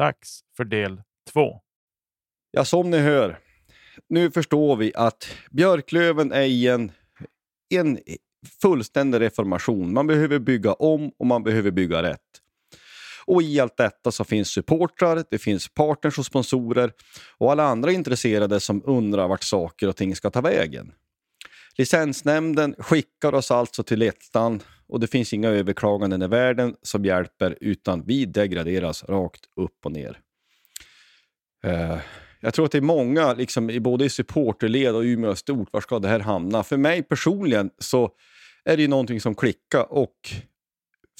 Dags för del två. Ja, som ni hör, nu förstår vi att Björklöven är i en, en fullständig reformation. Man behöver bygga om och man behöver bygga rätt. Och i allt detta så finns supportrar, det finns partners och sponsorer och alla andra intresserade som undrar vart saker och ting ska ta vägen. Licensnämnden skickar oss alltså till ettan och det finns inga överklaganden i världen som hjälper utan vi degraderas rakt upp och ner. Eh, jag tror att det är många, liksom, både i supporterled och Umeå stort, var ska det här hamna? För mig personligen så är det ju någonting som klickar och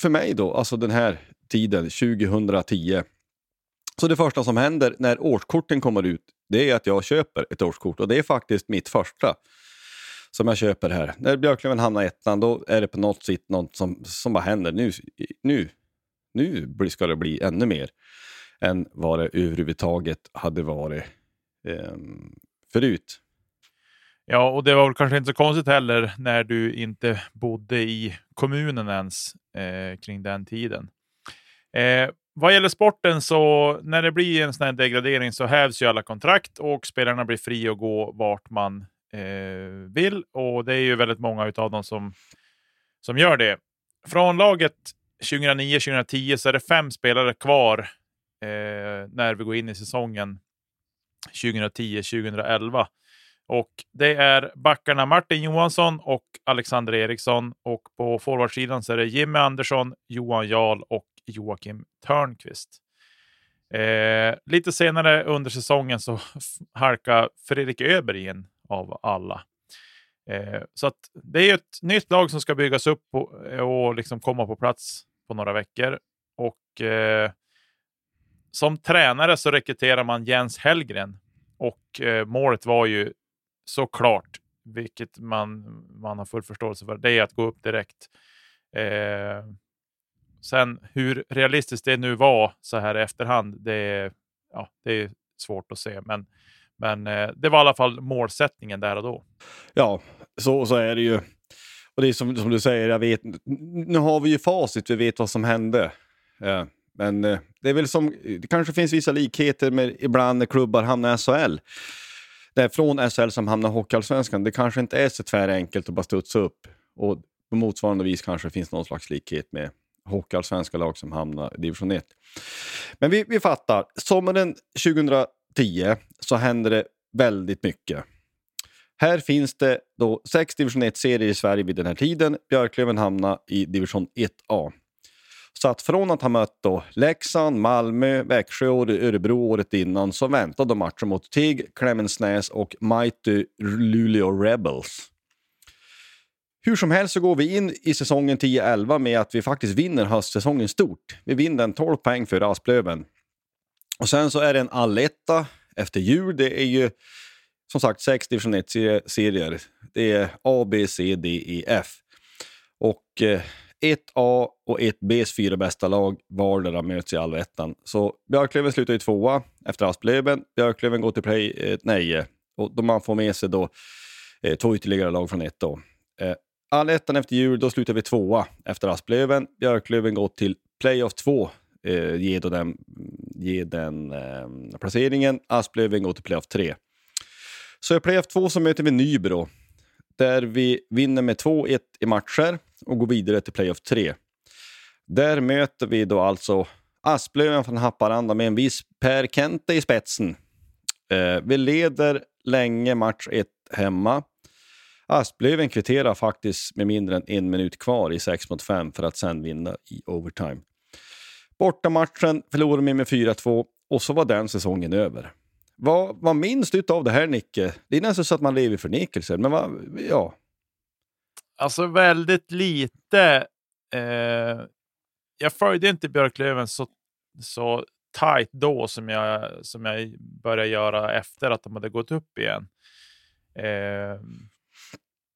för mig då, alltså den här tiden, 2010. Så det första som händer när årskorten kommer ut, det är att jag köper ett årskort och det är faktiskt mitt första som jag köper här. När Björklöven hamnar i ettan, då är det på något sätt något som, som bara händer. Nu, nu, nu ska det bli ännu mer än vad det överhuvudtaget hade varit eh, förut. Ja, och det var väl kanske inte så konstigt heller när du inte bodde i kommunen ens eh, kring den tiden. Eh, vad gäller sporten så när det blir en sån här degradering så hävs ju alla kontrakt och spelarna blir fria att gå vart man Eh, vill. Och det är ju väldigt många av dem som, som gör det. Från laget 2009-2010 så är det fem spelare kvar eh, när vi går in i säsongen 2010-2011. Och det är backarna Martin Johansson och Alexander Eriksson. Och på forwardsidan så är det Jimmy Andersson, Johan Jarl och Joakim Törnqvist. Eh, lite senare under säsongen så halkar Fredrik Öberg in av alla. Eh, så att det är ett nytt lag som ska byggas upp och, och liksom komma på plats på några veckor. Och eh, som tränare så rekryterar man Jens Hellgren och eh, målet var ju såklart, vilket man, man har full förståelse för, det är att gå upp direkt. Eh, sen hur realistiskt det nu var så här i efterhand, det är, ja, det är svårt att se. Men men eh, det var i alla fall målsättningen där och då. Ja, så, så är det ju. Och det är som, som du säger, jag vet, nu har vi ju facit, vi vet vad som hände. Ja, men eh, det är väl som, det kanske finns vissa likheter med ibland när klubbar hamnar i SHL. Det är från SHL som hamnar i Hockeyallsvenskan. Det kanske inte är så tvärenkelt att bara studsa upp. Och på motsvarande vis kanske det finns någon slags likhet med Hockeyallsvenska lag som hamnar i division 1. Men vi, vi fattar. Sommaren 2000 10 så händer det väldigt mycket. Här finns det då sex division 1-serier i Sverige vid den här tiden. Björklöven hamnar i division 1A. Så att från att ha mött då Leksand, Malmö, Växjö och Örebro året innan så väntade matcher mot TIG, Klemensnäs och Mighty Luleå Rebels. Hur som helst så går vi in i säsongen 10-11 med att vi faktiskt vinner höstsäsongen stort. Vi vinner en 12 poäng för Asplöven. Och sen så är det en alletta efter jul. Det är ju som sagt sex division 1-serier. Det är A, B, C, D, E, F. Och eh, 1A och 1Bs fyra bästa lag vardera möts i allettan. Så Björklöven slutar ju tvåa efter Asplöven. Björklöven går till play, eh, nej, eh, och då man får med sig då eh, två ytterligare lag från 1A. Eh, allettan efter jul, då slutar vi tvåa efter Asplöven. Björklöven går till playoff 2, eh, ge, den, ge den eh, placeringen. Asplöven går till playoff 3. Så i playoff 2 så möter vi Nybro där vi vinner med 2-1 i matcher och går vidare till playoff 3. Där möter vi då alltså Asplöven från Haparanda med en viss Per Kente i spetsen. Eh, vi leder länge match 1 hemma. Asplöven kvitterar faktiskt med mindre än en minut kvar i 6 mot 5 för att sen vinna i overtime. Bortamatchen förlorade vi med 4-2 och så var den säsongen över. Vad, vad minns du av det här, Nicke? Det är nästan så att man lever i förnekelse, men vad, ja. Alltså väldigt lite. Eh, jag följde inte Björklöven så, så tight då som jag, som jag började göra efter att de hade gått upp igen. Eh,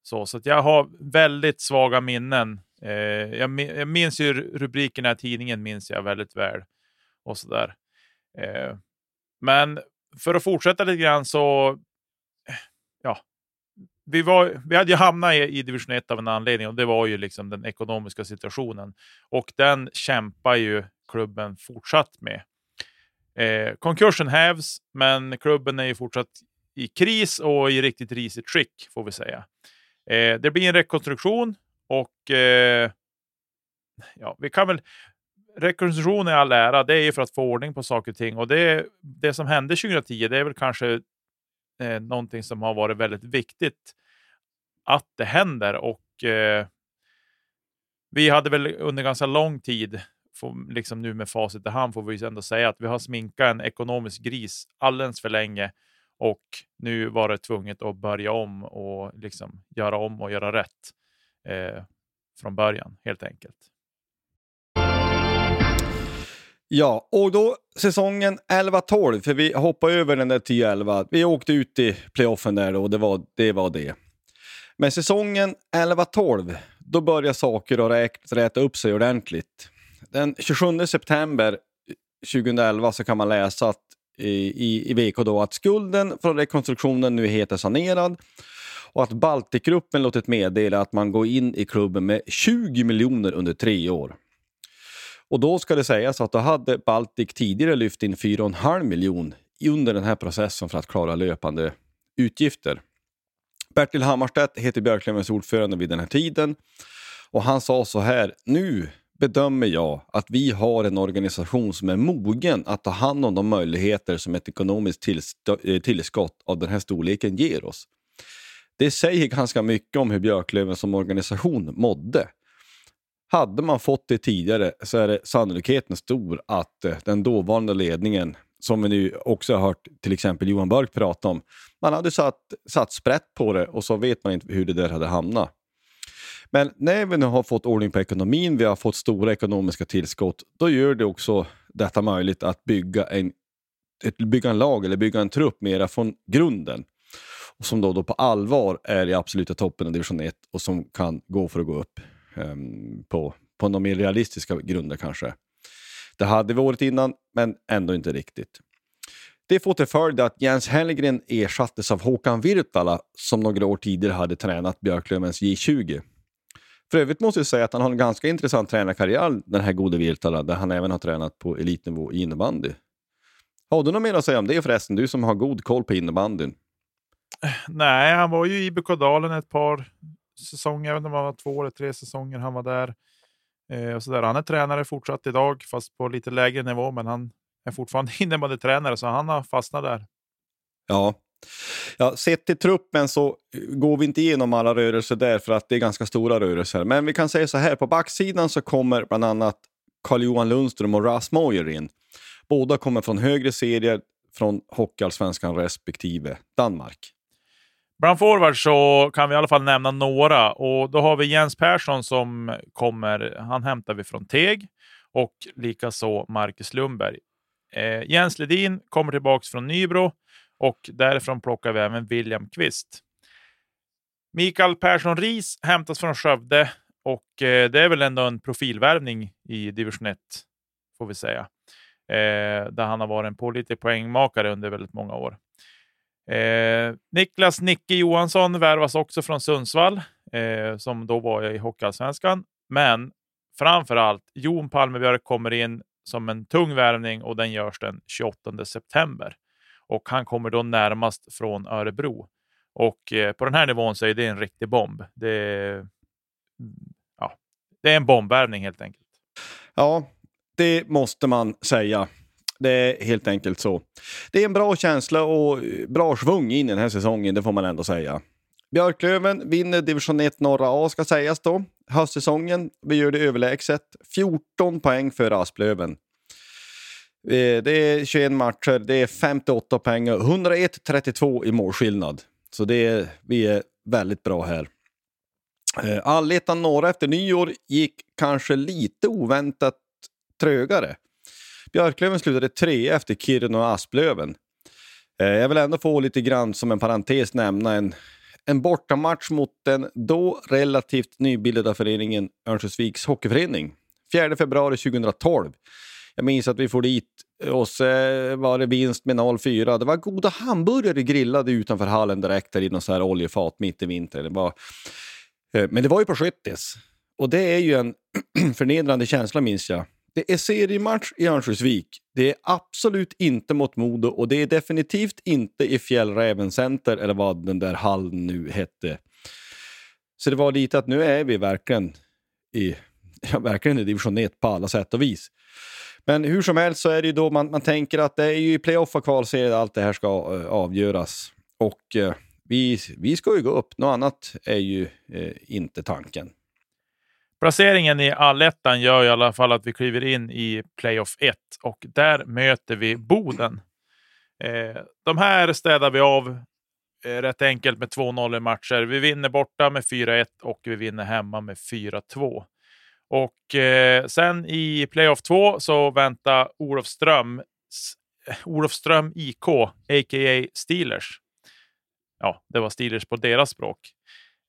så så jag har väldigt svaga minnen. Eh, jag, jag minns ju rubrikerna i tidningen minns jag väldigt väl. och så där. Eh, men för att fortsätta lite grann så, eh, ja, vi, var, vi hade ju hamnat i, i division 1 av en anledning och det var ju liksom den ekonomiska situationen. Och den kämpar ju klubben fortsatt med. Eh, konkursen hävs, men klubben är ju fortsatt i kris och i riktigt risigt skick får vi säga. Eh, det blir en rekonstruktion och eh, ja, vi kan väl rekonstruktion i all ära, det är ju för att få ordning på saker och ting. Och det, det som hände 2010, det är väl kanske eh, någonting som har varit väldigt viktigt att det händer. Och eh, vi hade väl under ganska lång tid, för, liksom nu med facit i hand, får vi ändå säga att vi har sminkat en ekonomisk gris alldeles för länge. Och nu var det tvunget att börja om och liksom göra om och göra rätt eh, från början, helt enkelt. Ja, och då säsongen 11-12, för vi hoppade över den där 10-11. Vi åkte ut i playoffen där och det var det. Var det. Men säsongen 11-12, då börjar saker att räkna, räta upp sig ordentligt. Den 27 september 2011 så kan man läsa att, i, i VK då att skulden från rekonstruktionen nu heter sanerad och att Baltikgruppen låtit meddela att man går in i klubben med 20 miljoner under tre år. Och då ska det sägas att då hade Baltic tidigare lyft in 4,5 miljon under den här processen för att klara löpande utgifter. Bertil Hammarstedt heter Björklövens ordförande vid den här tiden och han sa så här, nu bedömer jag att vi har en organisation som är mogen att ta hand om de möjligheter som ett ekonomiskt eh, tillskott av den här storleken ger oss. Det säger ganska mycket om hur Björklöven som organisation mådde. Hade man fått det tidigare så är det sannolikheten stor att eh, den dåvarande ledningen, som vi nu också har hört till exempel Johan Börk prata om, man hade satt, satt sprätt på det och så vet man inte hur det där hade hamnat. Men när vi nu har fått ordning på ekonomin, vi har fått stora ekonomiska tillskott, då gör det också detta möjligt att bygga en, ett, bygga en lag eller bygga en trupp mera från grunden. Och som då, då på allvar är i absoluta toppen av division 1 och som kan gå för att gå upp um, på, på några mer realistiska grunder kanske. Det hade vi året innan, men ändå inte riktigt. Det får till följd att Jens Hellgren ersattes av Håkan Virtala som några år tidigare hade tränat Björklövens J20. För övrigt måste jag säga att han har en ganska intressant tränarkarriär, den här gode Virtala, där han även har tränat på elitnivå i innebandy. Har du något mer att säga om det förresten, du som har god koll på innebandyn? Nej, han var ju i IBK Dalen ett par säsonger, jag vet inte om det var två eller tre säsonger han var där. Eh, och så där. Han är tränare fortsatt idag, fast på lite lägre nivå, men han är fortfarande innebandytränare, så han har fastnat där. Ja. ja, sett till truppen så går vi inte igenom alla rörelser där, för att det är ganska stora rörelser. Men vi kan säga så här, på backsidan så kommer bland annat Carl-Johan Lundström och Ras Moyer in. Båda kommer från högre serier från Hockeyallsvenskan respektive Danmark. Bland forwards så kan vi i alla fall nämna några och då har vi Jens Persson som kommer. Han hämtar vi från Teg och likaså Marcus Lundberg. Eh, Jens Ledin kommer tillbaks från Nybro och därifrån plockar vi även William Kvist. Mikael Persson Ris hämtas från Skövde och eh, det är väl ändå en profilvärvning i division 1, får vi säga. Eh, där han har varit en pålitlig poängmakare under väldigt många år. Eh, Niklas Nicke Johansson värvas också från Sundsvall, eh, som då var i Hockeyallsvenskan. Men framför allt, Jon Palmebjörk kommer in som en tung värvning och den görs den 28 september. Och han kommer då närmast från Örebro. Och eh, på den här nivån så är det en riktig bomb. Det, ja, det är en bombvärvning helt enkelt. Ja, det måste man säga. Det är helt enkelt så. Det är en bra känsla och eh, bra svung in i den här säsongen, det får man ändå säga. Björklöven vinner division 1 norra A ska sägas då. Höstsäsongen, vi gör det överlägset. 14 poäng för Asplöven. Eh, det är 21 matcher, det är 58 poäng och 101-32 i målskillnad. Så det är, vi är väldigt bra här. Eh, Allettan norra efter nyår gick kanske lite oväntat trögare. Björklöven slutade tre efter Kiruna och Asplöven. Eh, jag vill ändå få lite grann som en parentes nämna en, en bortamatch mot den då relativt nybildade föreningen Örnsköldsviks Hockeyförening. 4 februari 2012. Jag minns att vi får dit och så var det vinst med 0-4. Det var goda hamburgare grillade utanför hallen direkt där i något så här oljefat mitt i vintern. Det var, eh, men det var ju på Skyttis. Och det är ju en förnedrande känsla minns jag. Det är seriematch i Örnsköldsvik. Det är absolut inte mot Modo och det är definitivt inte i Fjällräven Center eller vad den där hallen nu hette. Så det var lite att nu är vi verkligen i, ja, verkligen i division 1 på alla sätt och vis. Men hur som helst så är det ju då man, man tänker att det är ju i playoff och kvalserie allt det här ska uh, avgöras. Och uh, vi, vi ska ju gå upp, något annat är ju uh, inte tanken. Placeringen i allettan gör i alla fall att vi kliver in i playoff 1 och där möter vi Boden. Eh, de här städar vi av eh, rätt enkelt med 2-0 i matcher. Vi vinner borta med 4-1 och vi vinner hemma med 4-2. Och eh, sen i playoff 2 så väntar Olofström, eh, Olofström IK, a.k.a. Steelers. Ja, det var Steelers på deras språk.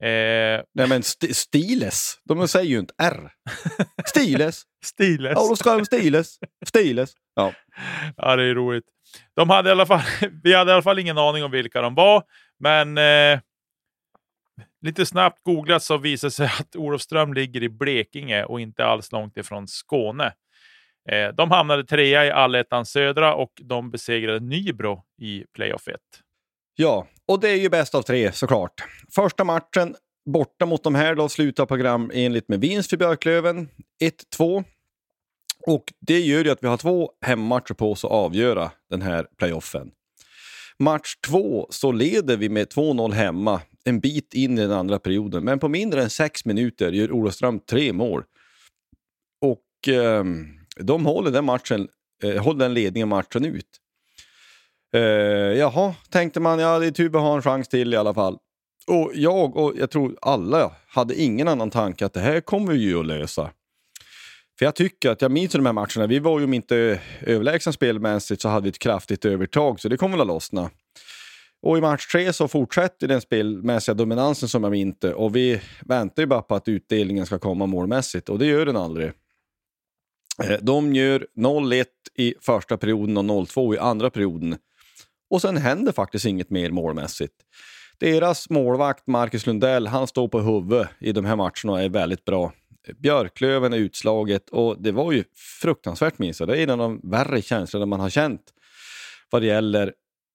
Eh, Nej men st Stiles, de säger ju inte R. Stiles. Stiles. Ja, de Stiles. Stiles. Ja. ja, det är roligt. De hade i alla fall, vi hade i alla fall ingen aning om vilka de var, men eh, lite snabbt googlat så visade det sig att Olofström ligger i Blekinge och inte alls långt ifrån Skåne. Eh, de hamnade trea i allettan södra och de besegrade Nybro i playoff 1. Ja, och det är ju bäst av tre såklart. Första matchen borta mot de här då slutar program enligt med vinst för Björklöven. 1-2. Och det gör ju att vi har två hemmamatcher på oss att avgöra den här playoffen. Match två så leder vi med 2-0 hemma en bit in i den andra perioden. Men på mindre än sex minuter gör Olofström tre mål. Och eh, de håller den, matchen, eh, håller den ledningen matchen ut. Eh, jaha, tänkte man, ja det är tur att ha en chans till i alla fall. Och jag och jag tror alla hade ingen annan tanke att det här kommer vi ju att lösa. För jag tycker att, jag minns de här matcherna, vi var ju om inte överlägsna spelmässigt så hade vi ett kraftigt övertag, så det kommer väl att lossna. Och i match tre så fortsätter den spelmässiga dominansen som jag inte och vi väntar ju bara på att utdelningen ska komma målmässigt och det gör den aldrig. Eh, de gör 0-1 i första perioden och 0-2 i andra perioden. Och sen händer faktiskt inget mer målmässigt. Deras målvakt Marcus Lundell, han står på huvudet i de här matcherna och är väldigt bra. Björklöven är utslaget och det var ju fruktansvärt minst Det är en av de värre känslorna man har känt vad det gäller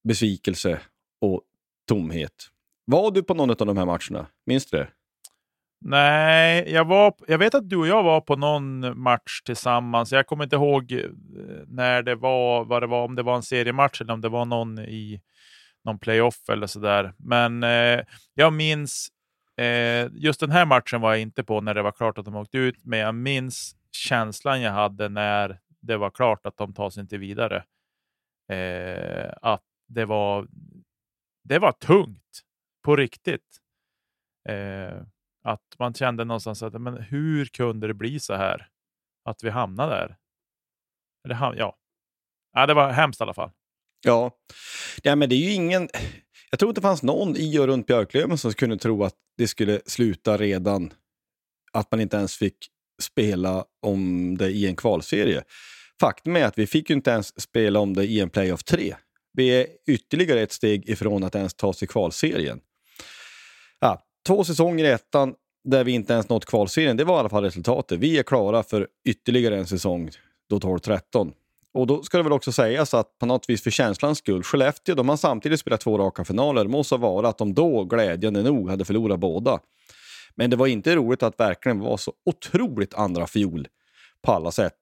besvikelse och tomhet. Var du på någon av de här matcherna? Minns du det? Nej, jag, var, jag vet att du och jag var på någon match tillsammans. Jag kommer inte ihåg eh, när det var, vad det var, om det var en seriematch eller om det var någon i någon playoff eller sådär. Men eh, jag minns, eh, just den här matchen var jag inte på när det var klart att de åkte ut, men jag minns känslan jag hade när det var klart att de tar sig inte vidare. Eh, att det var, det var tungt på riktigt. Eh, att man kände någonstans att men hur kunde det bli så här? Att vi hamnade där. Eller, ja. ja, det var hemskt i alla fall. Ja. ja, men det är ju ingen... Jag tror inte det fanns någon i och runt Björklöven som kunde tro att det skulle sluta redan att man inte ens fick spela om det i en kvalserie. Faktum är att vi fick ju inte ens spela om det i en playoff 3. Vi är ytterligare ett steg ifrån att ens ta sig kvalserien. Ja, två säsonger i ettan där vi inte ens nått kvalserien, det var i alla fall resultatet. Vi är klara för ytterligare en säsong, då 12-13. Och då ska det väl också sägas att på något vis för känslans skull, Skellefteå de har samtidigt spelat två raka finaler. Det måste vara att de då glädjande nog hade förlorat båda. Men det var inte roligt att verkligen vara så otroligt andra fjol på alla sätt.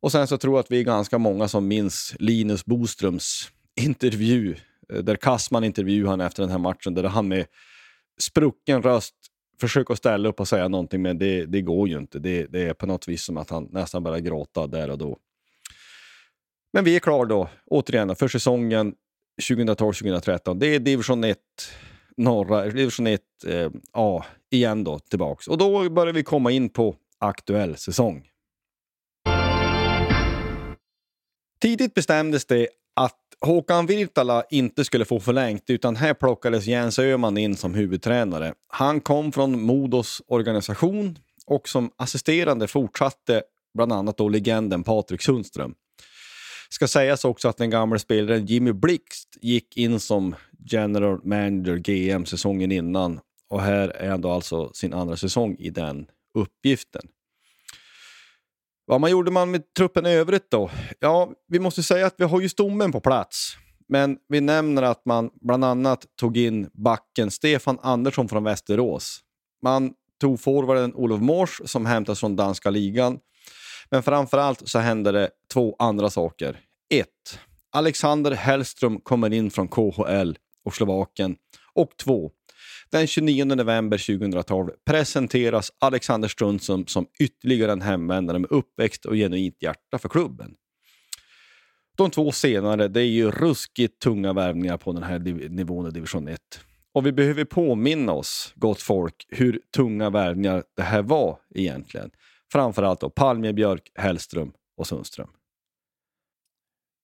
Och sen så tror jag att vi är ganska många som minns Linus Boströms intervju, eh, där Kassman intervjuade han efter den här matchen, där han med sprucken röst försöka ställa upp och säga någonting, men det, det går ju inte. Det, det är på något vis som att han nästan börjar gråta där och då. Men vi är klara då, återigen, för säsongen 2012-2013. Det är division 1 norra, division 1 eh, A igen då, tillbaks. Och då börjar vi komma in på aktuell säsong. Tidigt bestämdes det att Håkan Virtala inte skulle få förlängt utan här plockades Jens Öhman in som huvudtränare. Han kom från Modos organisation och som assisterande fortsatte bland annat då legenden Patrik Sundström. Ska sägas också att den gamla spelaren Jimmy Blixt gick in som general manager GM säsongen innan och här är han då alltså sin andra säsong i den uppgiften. Vad man gjorde man med truppen i övrigt då? Ja, vi måste säga att vi har ju stommen på plats. Men vi nämner att man bland annat tog in backen Stefan Andersson från Västerås. Man tog forwarden Olof Mors som hämtas från danska ligan. Men framförallt så hände det två andra saker. 1. Alexander Hellström kommer in från KHL och Slovakien. Och 2 den 29 november 2012 presenteras Alexander Strundsson som ytterligare en hemvändare med uppväxt och genuint hjärta för klubben. De två senare, det är ju ruskigt tunga värvningar på den här nivån i division 1. Och vi behöver påminna oss, gott folk, hur tunga värvningar det här var egentligen. Framförallt då Palme, Björk, Hellström och Sundström.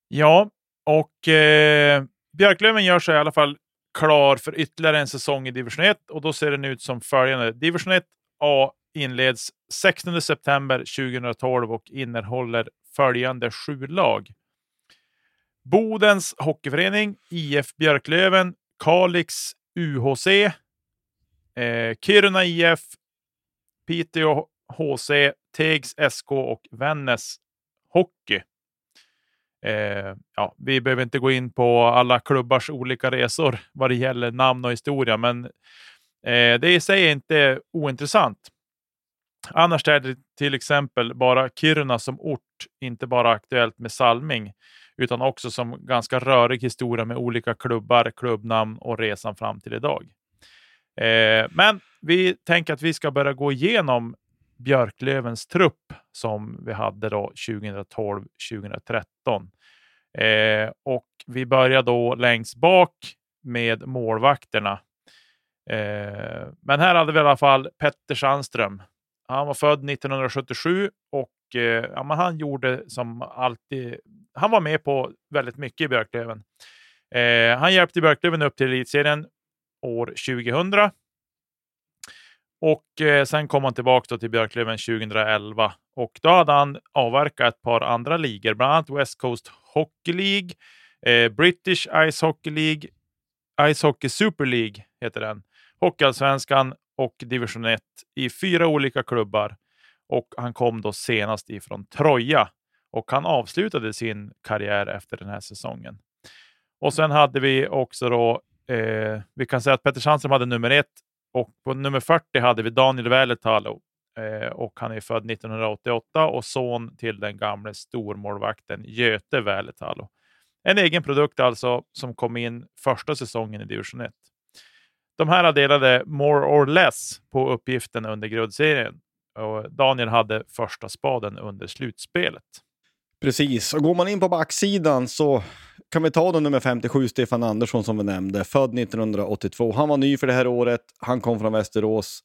Ja, och eh, Björklöven gör sig i alla fall klar för ytterligare en säsong i division 1 och då ser den ut som följande. Division 1 A inleds 16 september 2012 och innehåller följande sju lag. Bodens Hockeyförening, IF Björklöven, Kalix UHC, eh, Kiruna IF, Piteå HC, Tegs SK och Vännäs Hockey. Eh, ja, vi behöver inte gå in på alla klubbars olika resor vad det gäller namn och historia, men eh, det i sig är inte ointressant. Annars är det till exempel bara Kiruna som ort inte bara aktuellt med Salming, utan också som ganska rörig historia med olika klubbar, klubbnamn och resan fram till idag. Eh, men vi tänker att vi ska börja gå igenom Björklövens trupp som vi hade då 2012-2013. Eh, och vi börjar då längst bak med målvakterna. Eh, men här hade vi i alla fall Petter Sandström. Han var född 1977 och eh, ja, men han gjorde som alltid. Han var med på väldigt mycket i Björklöven. Eh, han hjälpte Björklöven upp till elitserien år 2000 och eh, sen kom han tillbaka till Björklöven 2011 och då hade han avverkat ett par andra ligor, bland annat West Coast Hockey League, eh, British Ice Hockey League, Ice Hockey Super League heter den, Hockeyallsvenskan och Division 1 i fyra olika klubbar. Och han kom då senast ifrån Troja och han avslutade sin karriär efter den här säsongen. Och sen hade vi också då, eh, vi kan säga att Petter Sandström hade nummer ett och på nummer 40 hade vi Daniel Väletalo eh, och han är född 1988 och son till den gamle stormålvakten Göte Väletalo. En egen produkt alltså som kom in första säsongen i division 1. De här delade more or less på uppgiften under grundserien och Daniel hade första spaden under slutspelet. Precis, och går man in på backsidan så kan vi ta då nummer 57, Stefan Andersson som vi nämnde, född 1982. Han var ny för det här året, han kom från Västerås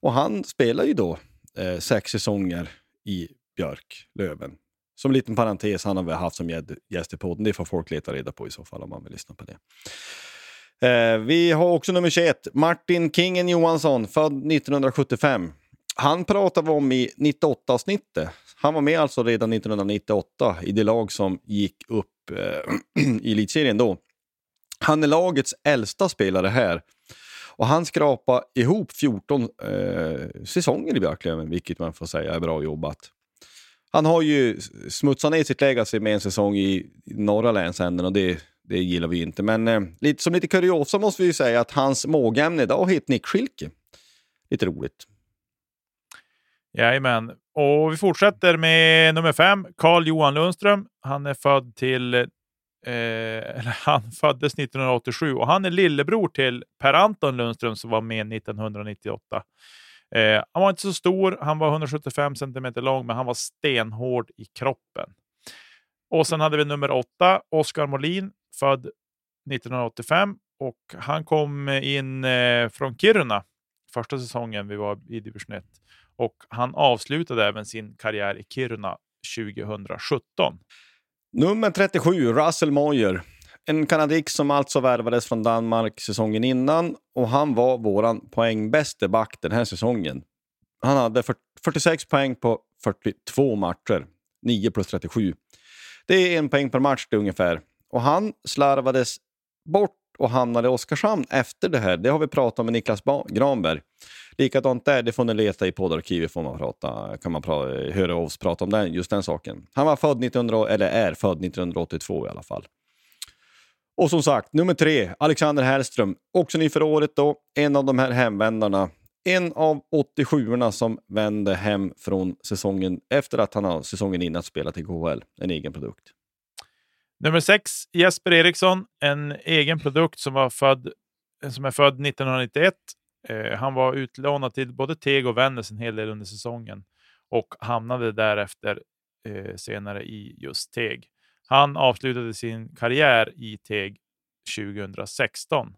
och han spelar ju då eh, sex säsonger i Björklöven. Som liten parentes, han har vi haft som gäst i podden. Det får folk leta reda på i så fall om man vill lyssna på det. Eh, vi har också nummer 21, Martin Kingen Johansson, född 1975. Han pratade vi om i 98-avsnittet. Han var med alltså redan 1998 i det lag som gick upp eh, i elitserien då. Han är lagets äldsta spelare här. Och han skrapade ihop 14 eh, säsonger i Björklöven, vilket man får säga är bra jobbat. Han har ju smutsat ner sitt legacy med en säsong i norra länsänden och det, det gillar vi inte. Men eh, lite, som lite kuriosa måste vi ju säga att hans mågämne idag heter Nick Schilke. Lite roligt. Jajamän. Och vi fortsätter med nummer fem, Carl Johan Lundström. Han är född till eh, eller han föddes 1987 och han är lillebror till Per Anton Lundström som var med 1998. Eh, han var inte så stor, han var 175 cm lång, men han var stenhård i kroppen. Och sen hade vi nummer åtta, Oskar Molin, född 1985 och han kom in eh, från Kiruna första säsongen vi var i division 1 och han avslutade även sin karriär i Kiruna 2017. Nummer 37, Russell Moyer. En kanadick som alltså värvades från Danmark säsongen innan och han var våran poängbäste back den här säsongen. Han hade 46 poäng på 42 matcher, 9 plus 37. Det är en poäng per match det ungefär. Och han slarvades bort och hamnade i Oskarshamn efter det här. Det har vi pratat om med Niklas ba Granberg. Likadant där, det får ni leta i poddarkivet får man prata, kan man pra höra oss prata om den, just den saken. Han var född 1900, eller är född 1982 i alla fall. Och som sagt, nummer tre, Alexander Hellström. Också ny för året då, en av de här hemvändarna. En av 87orna som vände hem från säsongen efter att han har säsongen innan spelat i KHL, en egen produkt. Nummer sex, Jesper Eriksson, en egen produkt som, var född, som är född 1991. Eh, han var utlånad till både Teg och Vännäs en hel del under säsongen och hamnade därefter eh, senare i just Teg. Han avslutade sin karriär i Teg 2016.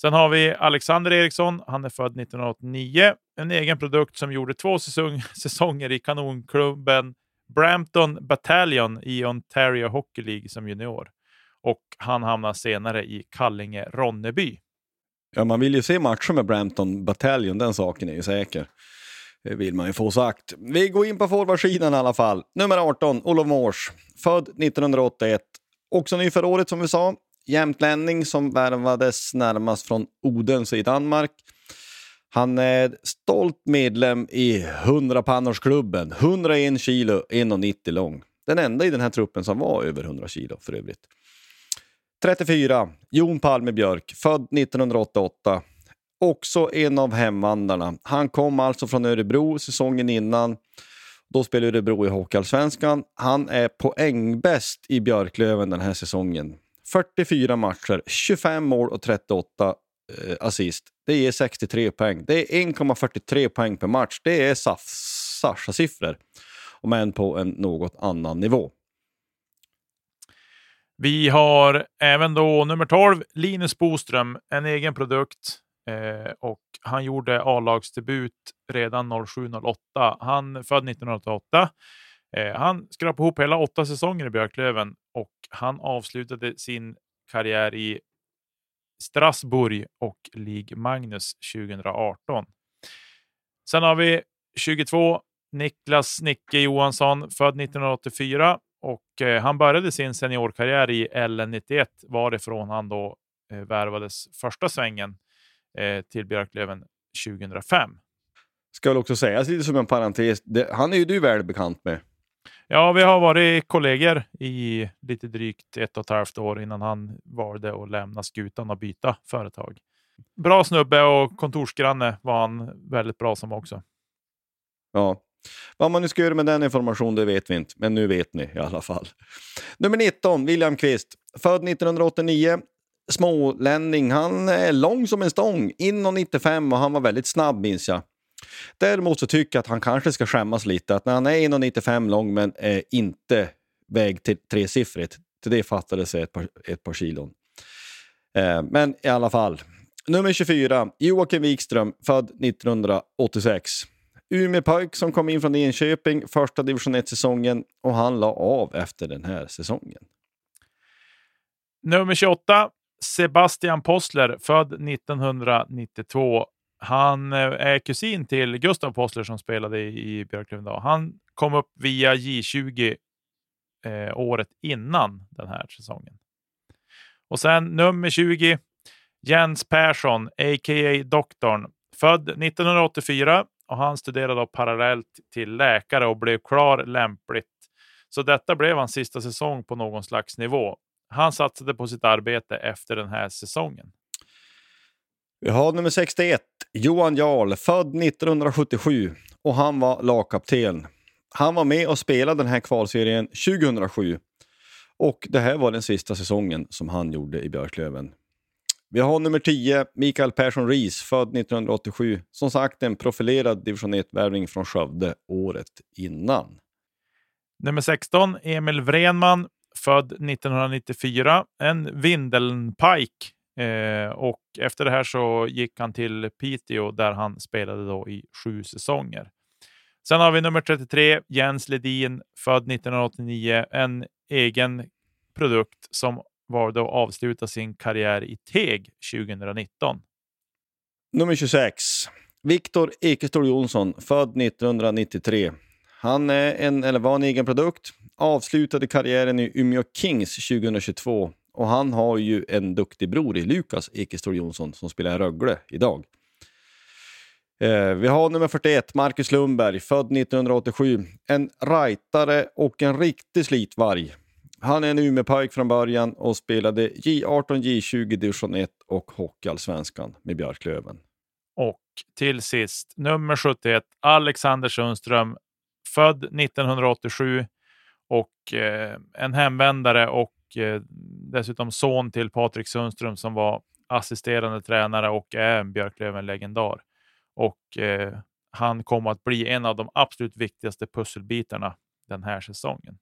Sen har vi Alexander Eriksson. Han är född 1989. En egen produkt som gjorde två säsong säsonger i kanonklubben Brampton Battalion i Ontario Hockey League som junior. Och han hamnar senare i Kallinge-Ronneby. Ja, man vill ju se matcher med Brampton Battalion, den saken är ju säker. Det vill man ju få sagt. Vi går in på forwardsidan i alla fall. Nummer 18, Olof Mors. Född 1981. Också ny för året som vi sa. Jämtlänning som värvades närmast från Odense i Danmark. Han är stolt medlem i 100-pannorsklubben. 101 kilo, 1,90 lång. Den enda i den här truppen som var över 100 kilo för övrigt. 34. Jon Palme Björk, född 1988. Också en av hemvandrarna. Han kom alltså från Örebro säsongen innan. Då spelade Örebro i Hockeyallsvenskan. Han är poängbäst i Björklöven den här säsongen. 44 matcher, 25 mål och 38 Eh, assist. Det ger 63 poäng. Det är 1,43 poäng per match. Det är Sasha-siffror, om än på en något annan nivå. Vi har även då nummer 12, Linus Boström, en egen produkt. Eh, och han gjorde A-lagsdebut redan 07-08. Han född 1988. Eh, han skrapade ihop hela åtta säsonger i Björklöven och han avslutade sin karriär i Strasbourg och League Magnus 2018. Sen har vi 22, Niklas Nicke Johansson, född 1984 och eh, han började sin seniorkarriär i LN91 varifrån han då eh, värvades första svängen eh, till Björklöven 2005. Ska väl också sägas lite som en parentes, det, han är ju du väl bekant med. Ja, vi har varit kollegor i lite drygt ett och ett halvt år innan han valde att lämna skutan och byta företag. Bra snubbe och kontorsgranne var han väldigt bra som också. Ja, vad man nu ska göra med den informationen det vet vi inte, men nu vet ni i alla fall. Nummer 19, William Kvist. Född 1989, smålänning. Han är lång som en stång, in och 95 och han var väldigt snabb minns jag. Däremot så tycker jag att han kanske ska skämmas lite. Att när han är 1,95 lång men är inte väg till tresiffrigt, till det fattades ett par, ett par kilon. Eh, men i alla fall. Nummer 24, Joakim Wikström, född 1986. Umeå-pojk som kom in från Enköping första division 1-säsongen och han la av efter den här säsongen. Nummer 28, Sebastian Possler, född 1992. Han eh, är kusin till Gustav Possler som spelade i Björklöven idag. Han kom upp via J20 eh, året innan den här säsongen. Och sen nummer 20, Jens Persson, a.k.a. Doktorn, född 1984 och han studerade parallellt till läkare och blev klar lämpligt. Så detta blev hans sista säsong på någon slags nivå. Han satsade på sitt arbete efter den här säsongen. Vi har nummer 61, Johan Jarl, född 1977 och han var lagkapten. Han var med och spelade den här kvalserien 2007 och det här var den sista säsongen som han gjorde i Björklöven. Vi har nummer 10, Mikael Persson Ries, född 1987. Som sagt en profilerad division 1-värvning från Skövde året innan. Nummer 16, Emil Vrenman, född 1994. En Vindelnpike. Eh, och efter det här så gick han till Piteå där han spelade då i sju säsonger. Sen har vi nummer 33, Jens Ledin, född 1989. En egen produkt som valde att avsluta sin karriär i Teg 2019. Nummer 26. Viktor Ekestol Jonsson, född 1993. Han är en, eller var en egen produkt, avslutade karriären i Umeå Kings 2022 och han har ju en duktig bror i Lukas Ekestål Jonsson som spelar i Rögle idag. Eh, vi har nummer 41, Marcus Lundberg, född 1987. En rightare och en riktig slitvarg. Han är en Umeåpojk från början och spelade J18, J20, division 1 och Hockeyallsvenskan med Björklöven. Och till sist nummer 71, Alexander Sundström, född 1987 och eh, en hemvändare och eh, dessutom son till Patrik Sundström som var assisterande tränare och är en Björklöven-legendar. Och eh, han kom att bli en av de absolut viktigaste pusselbitarna den här säsongen.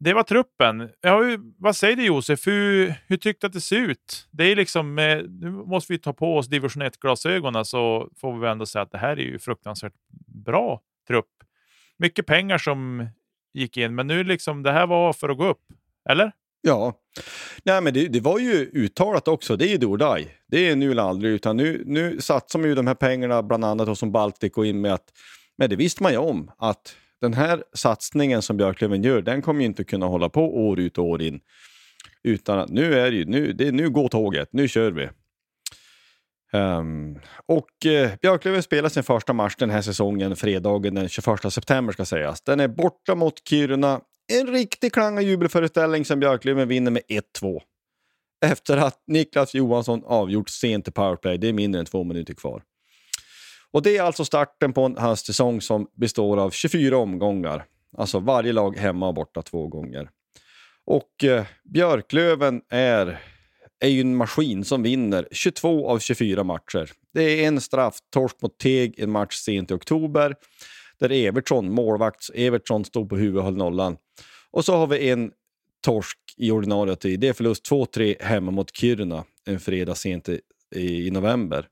Det var truppen. Ja, vad säger du Josef? Hur, hur tyckte du att det ser ut? Det är liksom, eh, nu måste vi ta på oss division 1-glasögonen så får vi ändå säga att det här är ju fruktansvärt bra trupp. Mycket pengar som gick in, men nu liksom det här var för att gå upp. Eller? Ja, Nej, men det, det, var ju uttalat också. Det är ju do die. Det är nu eller aldrig. Utan nu, nu satsar man ju de här pengarna bland annat som Baltic och in med att men det visste man ju om att den här satsningen som Björklöven gör, den kommer ju inte kunna hålla på år ut och år in. Utan att nu är det ju, nu, det, nu går tåget, nu kör vi. Um, och eh, Björklöven spelar sin första match den här säsongen, fredagen den 21 september ska sägas. Den är borta mot Kiruna. En riktig klang och jubelföreställning som Björklöven vinner med 1-2. Efter att Niklas Johansson avgjort sent i powerplay. Det är mindre än två minuter kvar. Och det är alltså starten på en höstsäsong som består av 24 omgångar. Alltså varje lag hemma och borta två gånger. Och eh, Björklöven är, är ju en maskin som vinner 22 av 24 matcher. Det är en straff, torsk mot Teg, en match sent i oktober. Där Evertsson, målvakt, Evertsson, stod på huvudet och höll nollan. Och så har vi en torsk i ordinarie tid. Det är förlust 2-3 hemma mot Kiruna en fredag sent i, i november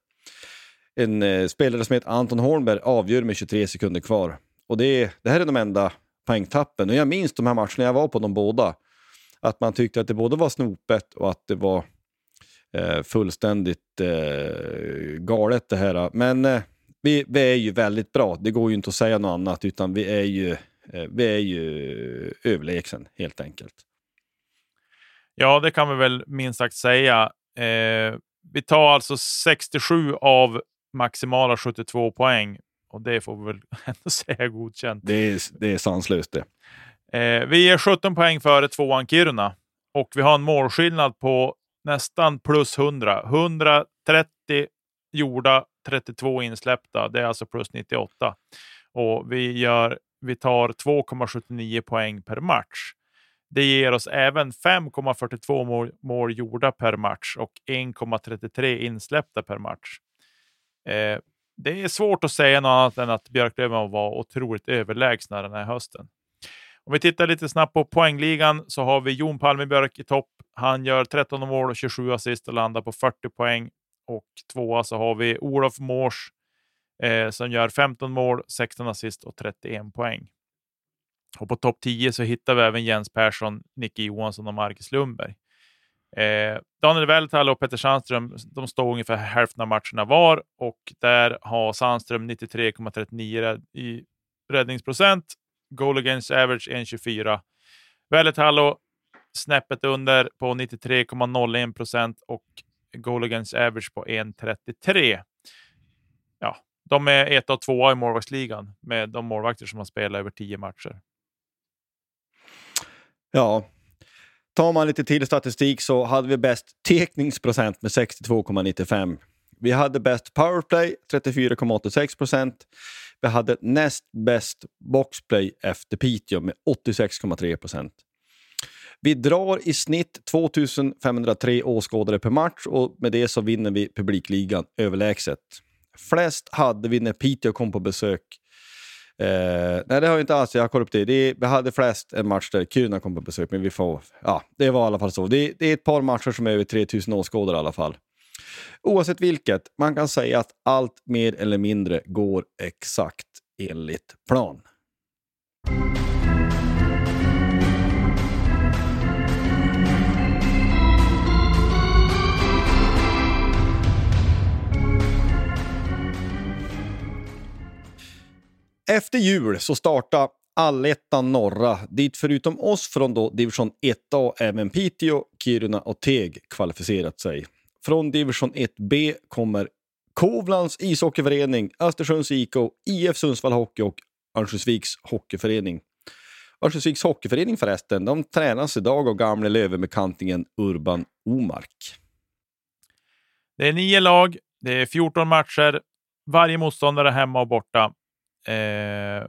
en eh, spelare som heter Anton Holmberg avgör med 23 sekunder kvar. Och det, det här är de enda poängtappen. Och jag minns de här matcherna jag var på de båda. Att man tyckte att det både var snopet och att det var fullständigt eh, galet det här. Men eh, vi, vi är ju väldigt bra. Det går ju inte att säga något annat utan vi är ju, eh, vi är ju överlägsen helt enkelt. Ja, det kan vi väl minst sagt säga. Eh, vi tar alltså 67 av maximala 72 poäng. Och det får vi väl ändå säga godkänt. Det är, det är sanslöst det. Eh, vi är 17 poäng före tvåan Kiruna och vi har en målskillnad på nästan plus 100. 130 gjorda, 32 insläppta. Det är alltså plus 98. Och vi, gör, vi tar 2,79 poäng per match. Det ger oss även 5,42 mål, mål gjorda per match och 1,33 insläppta per match. Eh, det är svårt att säga något annat än att Björklöven var otroligt överlägsna den här hösten. Om vi tittar lite snabbt på poängligan så har vi Jon Palmebjörk i topp. Han gör 13 mål och 27 assist och landar på 40 poäng. Och tvåa så har vi Olof Mårs eh, som gör 15 mål, 16 assist och 31 poäng. Och på topp 10 så hittar vi även Jens Persson, Nicke Johansson och Marcus Lundberg. Eh, Daniel Vältall och Petter Sandström de står ungefär hälften av matcherna var och där har Sandström 93,39 i räddningsprocent. Goal against average 1,24. Vältalo snäppet under på 93,01 procent och goal against average på 1,33. Ja, de är ett och tvåa i målvaktsligan med de målvakter som har spelat över tio matcher. Ja, tar man lite till statistik så hade vi bäst tekningsprocent med 62,95. Vi hade bäst powerplay, 34,86 procent. Vi hade näst bäst boxplay efter Piteå med 86,3 procent. Vi drar i snitt 2503 åskådare per match och med det så vinner vi publikligan överlägset. Flest hade vi när Piteå kom på besök. Eh, nej, det har jag inte alls. Jag har kollat upp det. det vi hade flest en match där Kiruna kom på besök, men vi får... Ja, det var i alla fall så. Det, det är ett par matcher som är över 3000 åskådare i alla fall. Oavsett vilket, man kan säga att allt mer eller mindre går exakt enligt plan. Efter jul så startar Allettan norra, dit förutom oss från då division 1A även Piteå, Kiruna och Teg kvalificerat sig. Från division 1B kommer Kovlands ishockeyförening, Östersunds IK, IF Sundsvall Hockey och Örnsköldsviks hockeyförening. Örnsköldsviks hockeyförening förresten, de tränas idag av gamle Lövenbekantingen Urban Omark. Det är nio lag, det är 14 matcher, varje motståndare hemma och borta. Eh,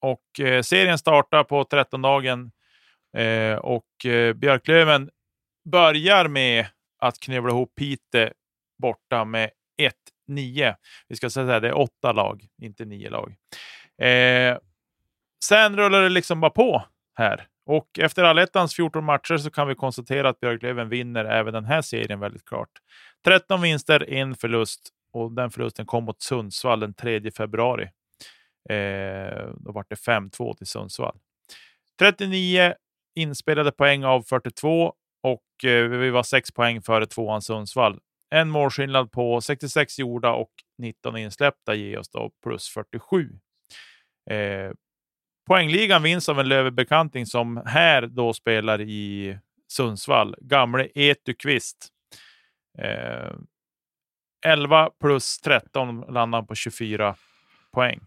och eh, serien startar på 13-dagen eh, och eh, Björklöven börjar med att knövla ihop Pite borta med 1-9. Vi ska säga att det är åtta lag, inte nio lag. Eh, sen rullar det liksom bara på här. Och efter allettans 14 matcher så kan vi konstatera att Björklöven vinner även den här serien väldigt klart. 13 vinster, en förlust och den förlusten kom mot Sundsvall den 3 februari. Eh, då var det 5-2 till Sundsvall. 39 inspelade poäng av 42 och eh, vi var 6 poäng före tvåan Sundsvall. En målskillnad på 66 gjorda och 19 insläppta ger oss då plus 47. Eh, poängligan vinns av en Lövebekanting som här då spelar i Sundsvall. Gamle Etukvist. Eh, 11 plus 13 landar på 24 poäng.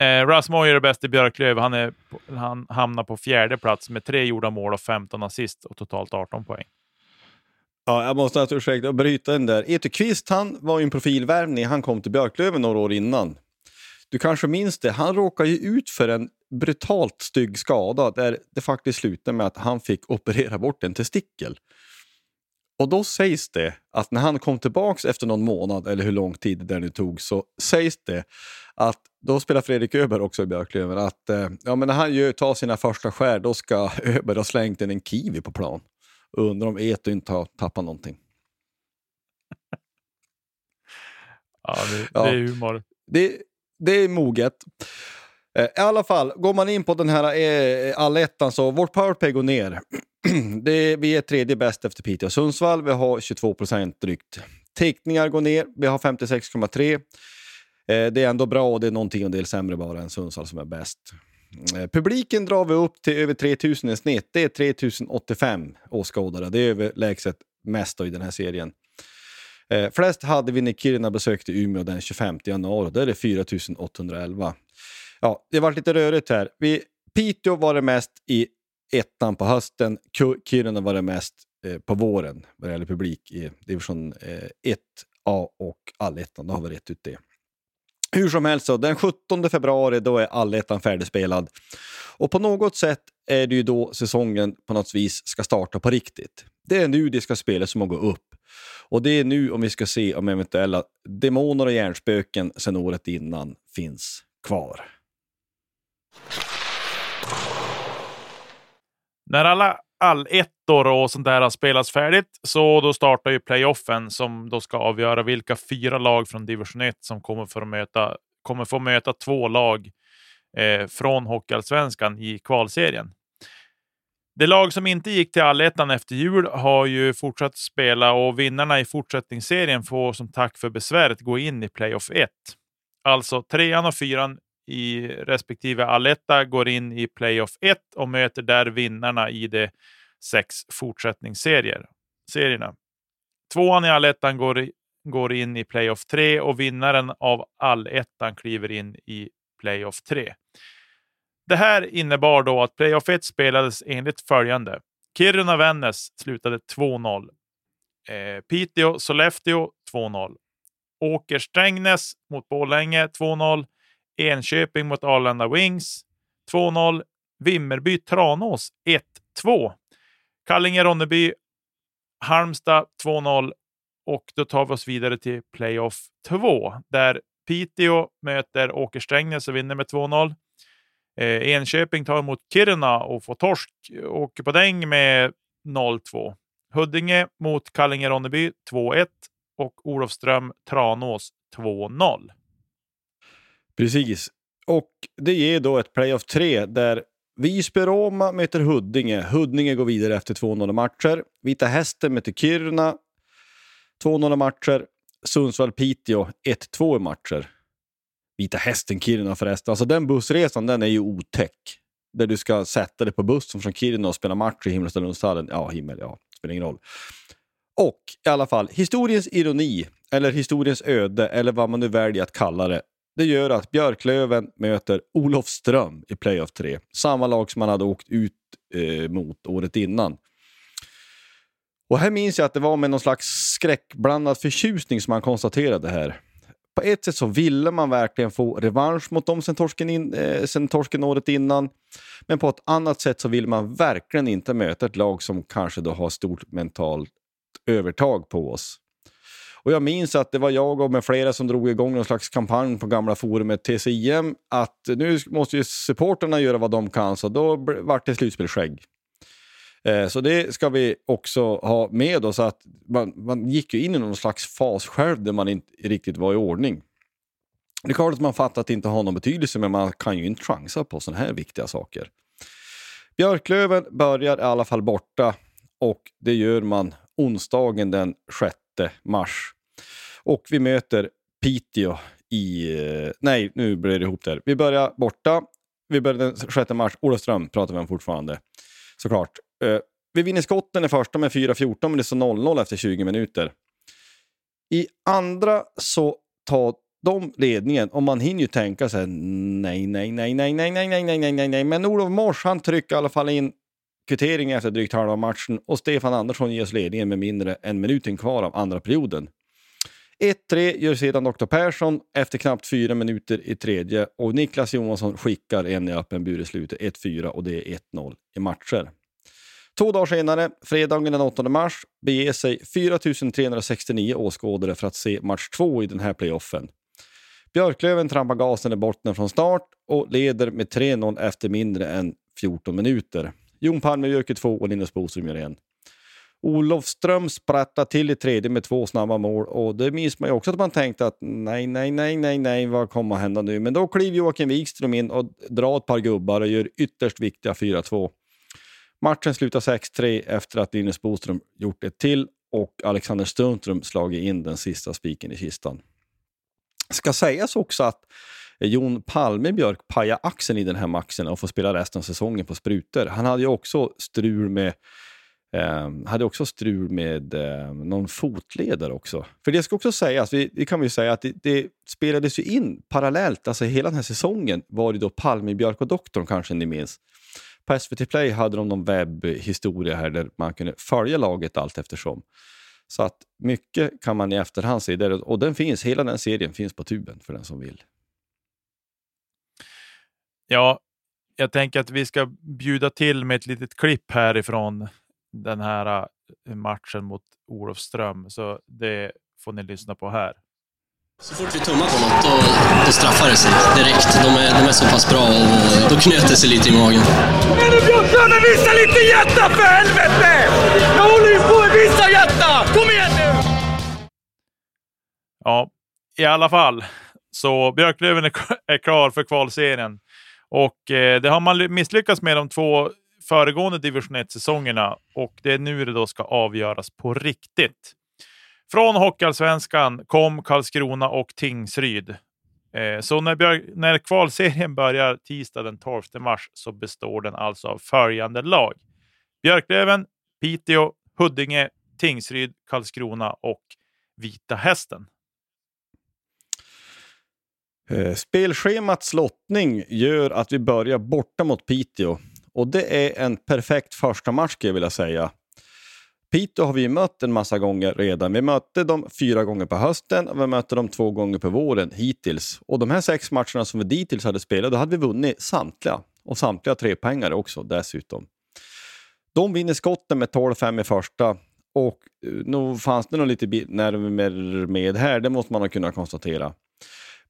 Eh, Russ Moyer är bäst i Björklöv. Han, är, han hamnar på fjärde plats med tre gjorda mål och 15 assist och totalt 18 poäng. Ja, jag måste att ursäkta att bryta den där. Etu Kvist, han var ju en profilvärvning. Han kom till Björklöven några år innan. Du kanske minns det, han råkade ju ut för en brutalt stygg skada där det faktiskt slutade med att han fick operera bort en testikel. Och då sägs det att när han kom tillbaks efter någon månad, eller hur lång tid det nu tog, så sägs det att då spelar Fredrik Öberg också i Björklöven, att eh, ja, men när han gör, tar sina första skär, då ska Öberg ha slängt in en kiwi på plan. Undrar om Eto inte har tappat någonting. ja, det, ja, det är humor. Det, det är moget. Eh, I alla fall, går man in på den här eh, allettan så vårt powerplay går ner. det, vi är tredje bäst efter Piteå och Sundsvall. Vi har 22 procent drygt. Teckningar går ner. Vi har 56,3. Eh, det är ändå bra och det är någonting en del sämre bara än Sundsvall som är bäst. Eh, publiken drar vi upp till över 3000 i snitt. Det är 3085 åskådare. Det är överlägset mest i den här serien. Eh, flest hade vi när Kiruna besökte Umeå den 25 januari. Där är det 4811. Ja, det varit lite rörigt här. Vi, Piteå var det mest i ettan på hösten. Kiruna var det mest eh, på våren vad det gäller publik i division eh, 1A och allettan. Då har vi rätt ut det. Hur som helst, så, den 17 februari då är allettan färdigspelad. Och på något sätt är det ju då säsongen på något vis ska starta på riktigt. Det är nu det ska spelas som att gå upp. Och det är nu om vi ska se om eventuella demoner och hjärnspöken sedan året innan finns kvar. När alla allettor och sånt där har spelats färdigt så då startar ju playoffen som då ska avgöra vilka fyra lag från division 1 som kommer, för att möta, kommer få möta två lag eh, från Hockeyallsvenskan i kvalserien. Det lag som inte gick till allettan efter jul har ju fortsatt spela och vinnarna i fortsättningsserien får som tack för besväret gå in i playoff 1. Alltså trean och fyran i respektive alletta går in i playoff 1 och möter där vinnarna i de sex fortsättningsserierna. Tvåan i allettan går, går in i playoff 3 och vinnaren av allettan kliver in i playoff 3. Det här innebar då att playoff 1 spelades enligt följande. Kiruna-Vännäs slutade 2-0. Eh, Piteå-Sollefteå 2-0. Åker-Strängnäs mot Borlänge 2-0. Enköping mot Arlanda Wings 2-0. Vimmerby-Tranås 1-2. Kallinge-Ronneby Halmstad 2-0 och då tar vi oss vidare till playoff 2 där Piteå möter Åker-Strängnäs och vinner med 2-0. Eh, Enköping tar emot Kiruna och får torsk. och Åker på däng med 0-2. Huddinge mot Kallinge-Ronneby 2-1 och Olofström Tranås 2-0. Precis. Och det ger då ett playoff 3 där Visby-Roma möter Huddinge. Huddinge går vidare efter 2-0 matcher. Vita Hästen möter Kiruna. 2-0 matcher. Sundsvall-Piteå 1-2 i matcher. Vita Hästen-Kiruna förresten. Alltså den bussresan den är ju otäck. Där du ska sätta dig på bussen från Kiruna och spela match i Himmelstalundshallen. Ja, himmel, ja. Spelar ingen roll. Och i alla fall, historiens ironi, eller historiens öde, eller vad man nu väljer att kalla det. Det gör att Björklöven möter Olofström i playoff 3. Samma lag som man hade åkt ut eh, mot året innan. Och här minns jag att det var med någon slags skräckblandad förtjusning som man konstaterade det här på ett sätt så ville man verkligen få revansch mot dem sen torsken, in, eh, sen torsken året innan. Men på ett annat sätt så vill man verkligen inte möta ett lag som kanske då har stort mentalt övertag på oss. Och Jag minns att det var jag och med flera som drog igång någon slags kampanj på gamla forumet TCIM att nu måste ju supporterna göra vad de kan, så då vart det slutspelsskägg. Eh, så det ska vi också ha med oss. Att man, man gick ju in i någon slags fas själv där man inte riktigt var i ordning. Det är klart att man fattar att det inte har någon betydelse, men man kan ju inte chansa på sådana här viktiga saker. Björklöven börjar i alla fall borta och det gör man onsdagen den 6 mars. Och vi möter Piteå i... Eh, nej, nu blir det ihop där. Vi börjar borta. Vi börjar den 6 mars. Olofström pratar vi om fortfarande såklart. Eh, vi vinner skotten i första med 4-14, men det står 0-0 efter 20 minuter. I andra så tar de ledningen och man hinner ju tänka sig nej, nej, nej, nej, nej, nej, nej, nej, nej, nej, nej. Men Olof Mors han trycker i alla fall in kvittering efter drygt halva matchen och Stefan Andersson ges ledningen med mindre än minuten kvar av andra perioden. 1-3 gör sedan Dr. Persson efter knappt fyra minuter i tredje och Niklas Johansson skickar en i öppen bur i slutet, 1-4 och det är 1-0 i matcher. Två dagar senare, fredagen den 8 mars, beger sig 4 369 åskådare för att se match två i den här playoffen. Björklöven trampar gasen i botten från start och leder med 3-0 efter mindre än 14 minuter. Jon Palme gör 2 och Linus Boström gör en. Olofström sprattade till i tredje med två snabba mål och det minns man ju också att man tänkte att nej, nej, nej, nej, nej, vad kommer att hända nu? Men då kliver Joakim Wikström in och drar ett par gubbar och gör ytterst viktiga 4-2. Matchen slutar 6-3 efter att Linus Boström gjort ett till och Alexander Stunström slagit in den sista spiken i kistan. Ska sägas också att Jon Palmebjörk pajade axeln i den här matchen och får spela resten av säsongen på sprutor. Han hade ju också strul med eh, hade också strul med eh, någon fotledare också. För det ska också sägas, vi, det kan vi säga att det, det, spelades ju in parallellt, alltså hela den här säsongen var det då Palmebjörk och doktorn kanske ni minns. På SVT Play hade de någon webbhistoria här där man kunde följa laget allt eftersom. Så att mycket kan man i efterhand se där och den finns, hela den serien finns på tuben för den som vill. Ja, jag tänker att vi ska bjuda till med ett litet klipp härifrån den här äh, matchen mot Olofström, så det får ni lyssna på här. Så fort vi tummar på något, då, då straffar det sig direkt. De är, de är så pass bra och då knöt det sig lite i magen. Igen nu Björklund, visa lite hjärta för helvete! Jag håller ju på att visa hjärta! Kom igen nu! Ja, i alla fall. Så Björklöven är, är klar för kvalserien. Och eh, det har man misslyckats med de två föregående division 1-säsongerna och det är nu det då ska avgöras på riktigt. Från Hockeyallsvenskan kom Karlskrona och Tingsryd. Eh, så när, när kvalserien börjar tisdag den 12 mars så består den alltså av följande lag. Björklöven, Piteå, Huddinge, Tingsryd, Karlskrona och Vita Hästen. Eh, Spelschemats lottning gör att vi börjar borta mot Piteå. Och det är en perfekt första match skulle jag vilja säga. Piteå har vi mött en massa gånger redan. Vi mötte dem fyra gånger på hösten och vi mötte dem två gånger på våren hittills. Och de här sex matcherna som vi dittills hade spelat, då hade vi vunnit samtliga. Och samtliga tre poängare också dessutom. De vinner skotten med 12-5 i första. Och eh, nog fanns det nog lite nerver med här, det måste man ha kunnat konstatera.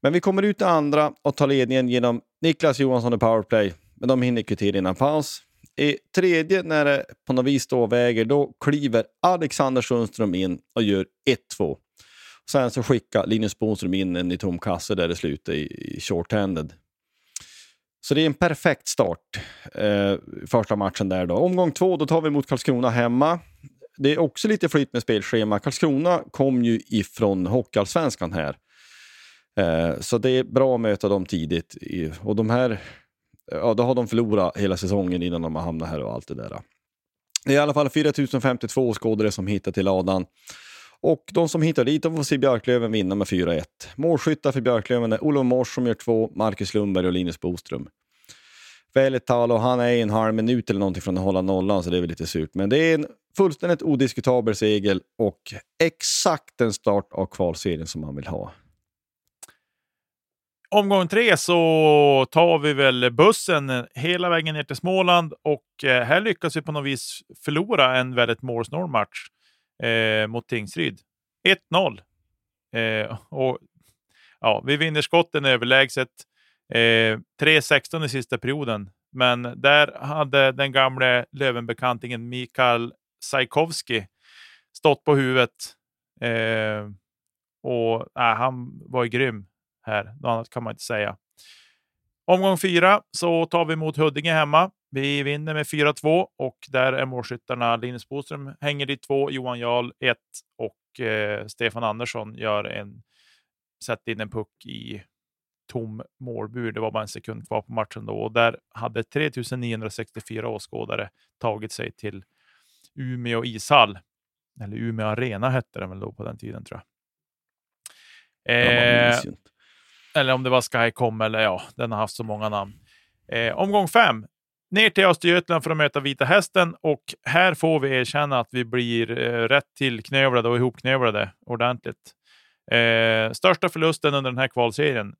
Men vi kommer ut i andra och tar ledningen genom Niklas Johansson i powerplay. Men de hinner kvittera innan paus. I tredje, när det på något vis står väger, då kliver Alexander Sundström in och gör 1-2. Sen så skickar Linus Bonström in en i tom kasse där det slutar i, i short-handed. Så det är en perfekt start, eh, första matchen där. då. Omgång två, då tar vi mot Karlskrona hemma. Det är också lite flyt med spelschema. Karlskrona kom ju ifrån Hockeyallsvenskan här. Eh, så det är bra att möta dem tidigt. och de här, ja, då har de förlorat hela säsongen innan de har hamnat här och allt det där. Det är i alla fall 4052 skådare som hittar till ladan. Och de som hittar dit de får se Björklöven vinna med 4-1. Målskyttar för Björklöven är Olof Mors som gör två, Marcus Lundberg och Linus Boström. Väletalo, han är en halv minut eller någonting från att hålla nollan, så det är väl lite surt. Men det är en fullständigt odiskutabel seger och exakt den start av kvalserien som man vill ha omgång tre så tar vi väl bussen eh, hela vägen ner till Småland och eh, här lyckas vi på något vis förlora en väldigt målsnål match eh, mot Tingsryd. 1-0. Eh, och ja, vi vinner skotten överlägset. Eh, 3-16 i sista perioden, men där hade den gamle Lövenbekantingen Mikael Sajkovski stått på huvudet. Eh, och äh, han var ju grym här. Något annat kan man inte säga. Omgång fyra så tar vi emot Huddinge hemma. Vi vinner med 4-2 och där är målskyttarna Linus Boström hänger dit två, Johan Jarl ett och eh, Stefan Andersson gör en, sätter in en puck i tom målbur. Det var bara en sekund kvar på matchen då och där hade 3964 åskådare tagit sig till Umeå ishall. Eller Umeå arena hette den väl då på den tiden tror jag. Eh, eller om det var Skycom eller ja, den har haft så många namn. Eh, omgång fem. Ner till Östergötland för att möta Vita Hästen och här får vi erkänna att vi blir eh, rätt tillknövlade och ihopknövlade ordentligt. Eh, största förlusten under den här kvalserien,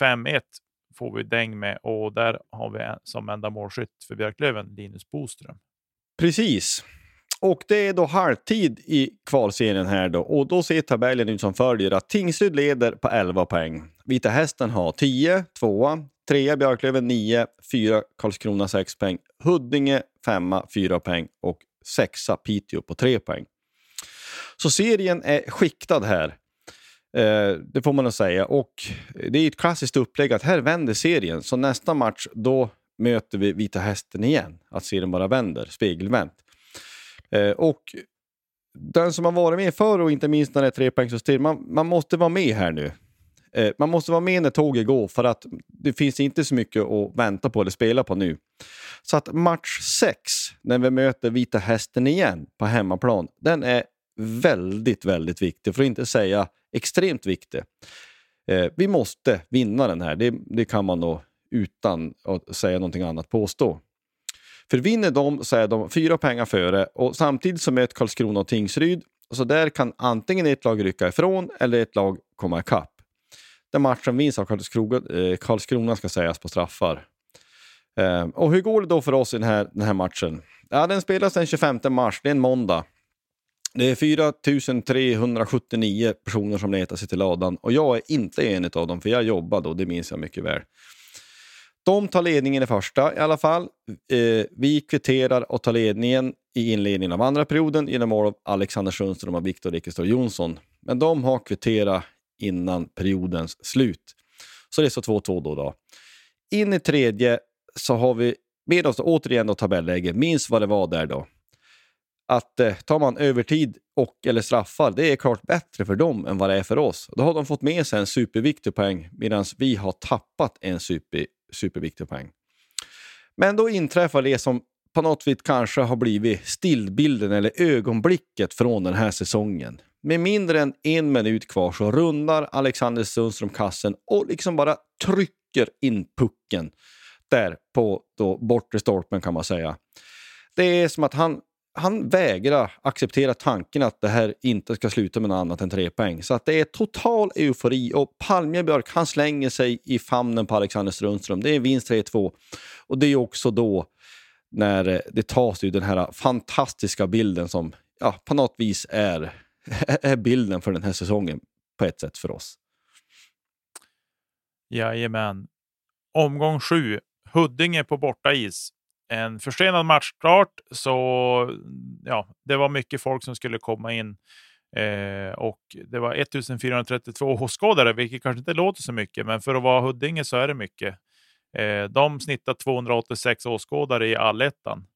5-1, får vi däng med och där har vi som enda målskytt för Björklöven Linus Boström. Precis. Och det är då halvtid i kvalserien här då och då ser tabellen ut som följer att Tingsryd leder på 11 poäng. Vita Hästen har 10, tvåa, trea Björklöven 9, 4, Karlskrona 6 poäng, Huddinge 5, 4 poäng och 6, Piteå på 3 poäng. Så serien är skiktad här. Eh, det får man nog säga. Och det är ett klassiskt upplägg att här vänder serien. Så nästa match, då möter vi Vita Hästen igen. Att serien bara vänder, spegelvänt. Eh, och den som har varit med förr och inte minst när det är trepoängssystem, man, man måste vara med här nu. Eh, man måste vara med när tåget går för att det finns inte så mycket att vänta på eller spela på nu. Så att match 6, när vi möter Vita Hästen igen på hemmaplan, den är väldigt, väldigt viktig, för att inte säga extremt viktig. Eh, vi måste vinna den här, det, det kan man nog utan att säga någonting annat påstå. För vinner de så är de fyra pengar före och samtidigt så möter Karlskrona och Tingsryd. Så där kan antingen ett lag rycka ifrån eller ett lag komma ikapp. Den matchen vinns av Karlskrona, eh, Karlskrona ska sägas på straffar. Eh, och hur går det då för oss i den här, den här matchen? Ja, den spelas den 25 mars, det är en måndag. Det är 4 379 personer som letar sig till ladan och jag är inte en av dem, för jag jobbar då, det minns jag mycket väl. De tar ledningen i första i alla fall. Eh, vi kvitterar och tar ledningen i inledningen av andra perioden genom mål av Alexander Sundström och Viktor Ekestor Jonsson. Men de har kvitterat innan periodens slut. Så det är så 2-2 då, då. In i tredje så har vi med oss återigen då tabelläge. Minns vad det var där då. Att eh, tar man övertid och eller straffar, det är klart bättre för dem än vad det är för oss. Då har de fått med sig en superviktig poäng medan vi har tappat en super, superviktig poäng. Men då inträffar det som på något vis kanske har blivit stillbilden eller ögonblicket från den här säsongen. Med mindre än en minut kvar så rundar Alexander Sundström kassen och liksom bara trycker in pucken där på då bortre stolpen kan man säga. Det är som att han, han vägrar acceptera tanken att det här inte ska sluta med något annat än tre poäng. Så att det är total eufori och Palmebjörk han slänger sig i famnen på Alexander Strömström. Det är vinst 3-2 och det är också då när eh, det tas ju den här fantastiska bilden som ja, på något vis är, är bilden för den här säsongen på ett sätt för oss. Jajamän. Omgång sju. Huddinge på bortais. En försenad matchstart, så ja, det var mycket folk som skulle komma in. Eh, och det var 1432 åskådare, vilket kanske inte låter så mycket, men för att vara Huddinge så är det mycket. Eh, de snittar 286 åskådare i allettan.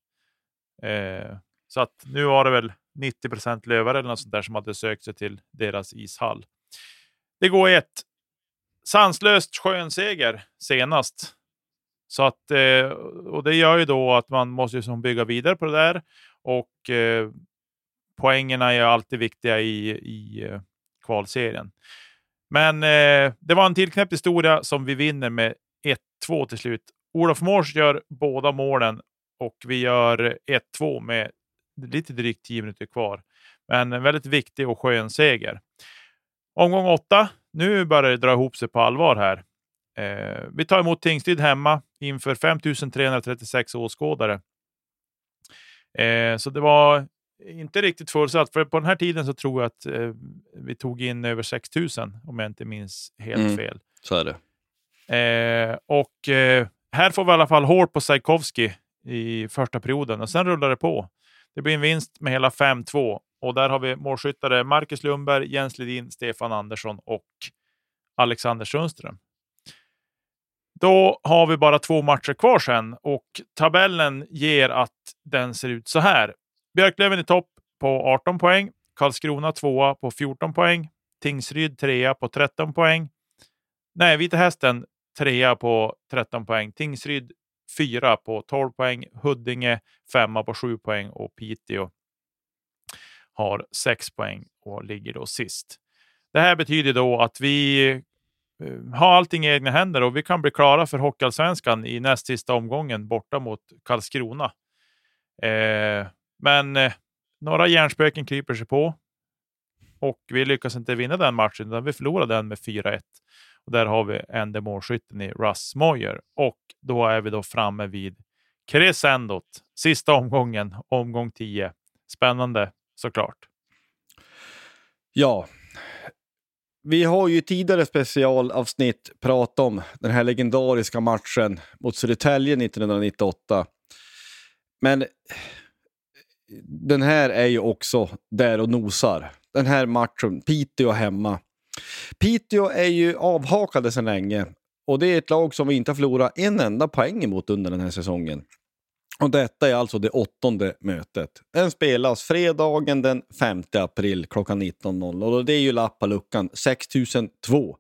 Eh, så att nu var det väl 90 procent lövare eller något sånt där som hade sökt sig till deras ishall. Det går ett sanslöst skön seger senast. Så att, eh, och det gör ju då att man måste liksom bygga vidare på det där. Och eh, poängerna är alltid viktiga i, i eh, kvalserien. Men eh, det var en tillknäppt historia som vi vinner med 1-2 till slut. Olof Mårs gör båda målen och vi gör 1-2 med lite drygt 10 minuter kvar. Men en väldigt viktig och skön seger. Omgång 8. Nu börjar det dra ihop sig på allvar här. Eh, vi tar emot Tingsryd hemma inför 5336 åskådare. Eh, så det var inte riktigt fullsatt, för på den här tiden så tror jag att eh, vi tog in över 6000 om jag inte minns helt mm, fel. Så är det. Eh, och eh, här får vi i alla fall hårt på Sajkovski i första perioden och sen rullar det på. Det blir en vinst med hela 5-2 och där har vi målskyttare Marcus Lundberg, Jens Ledin, Stefan Andersson och Alexander Sundström. Då har vi bara två matcher kvar sen och tabellen ger att den ser ut så här. Björklöven i topp på 18 poäng, Karlskrona tvåa på 14 poäng, Tingsryd trea på 13 poäng. Nej, Vita Hästen trea på 13 poäng, Tingsryd fyra på 12 poäng, Huddinge femma på 7 poäng och Piteå har 6 poäng och ligger då sist. Det här betyder då att vi Eh, ha allting i egna händer och vi kan bli klara för Hockeyallsvenskan i näst sista omgången borta mot Karlskrona. Eh, men eh, några hjärnspöken kryper sig på och vi lyckas inte vinna den matchen, utan vi förlorar den med 4-1. Och där har vi enda målskytten i Russ Moyer och då är vi då framme vid crescendot, sista omgången, omgång 10. Spännande såklart. Ja, vi har ju tidigare specialavsnitt pratat om den här legendariska matchen mot Södertälje 1998. Men den här är ju också där och nosar. Den här matchen, Piteå hemma. Piteå är ju avhakade sedan länge och det är ett lag som vi inte har förlorat en enda poäng emot under den här säsongen. Och Detta är alltså det åttonde mötet. Den spelas fredagen den 5 april klockan 19.00 och det är ju lapp på luckan 6002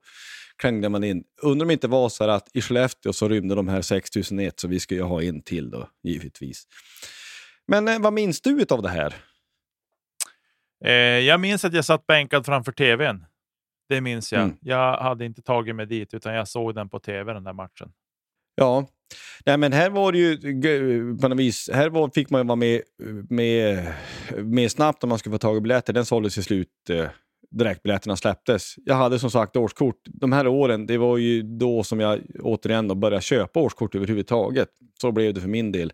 krängde man in. Undrar om det inte var så att i Skellefteå så rymde de här 6001 så vi ska ju ha en till då, givetvis. Men eh, vad minns du av det här? Eh, jag minns att jag satt bänkad framför tvn. Det minns jag. Mm. Jag hade inte tagit mig dit, utan jag såg den på tv, den där matchen. Ja, Nej, men här var det ju på något vis, här var, fick man ju vara med, med, med snabbt om man skulle få tag i biljetter. Den såldes i slut eh, direkt biljetterna släpptes. Jag hade som sagt årskort. De här åren, det var ju då som jag återigen då började köpa årskort överhuvudtaget. Så blev det för min del.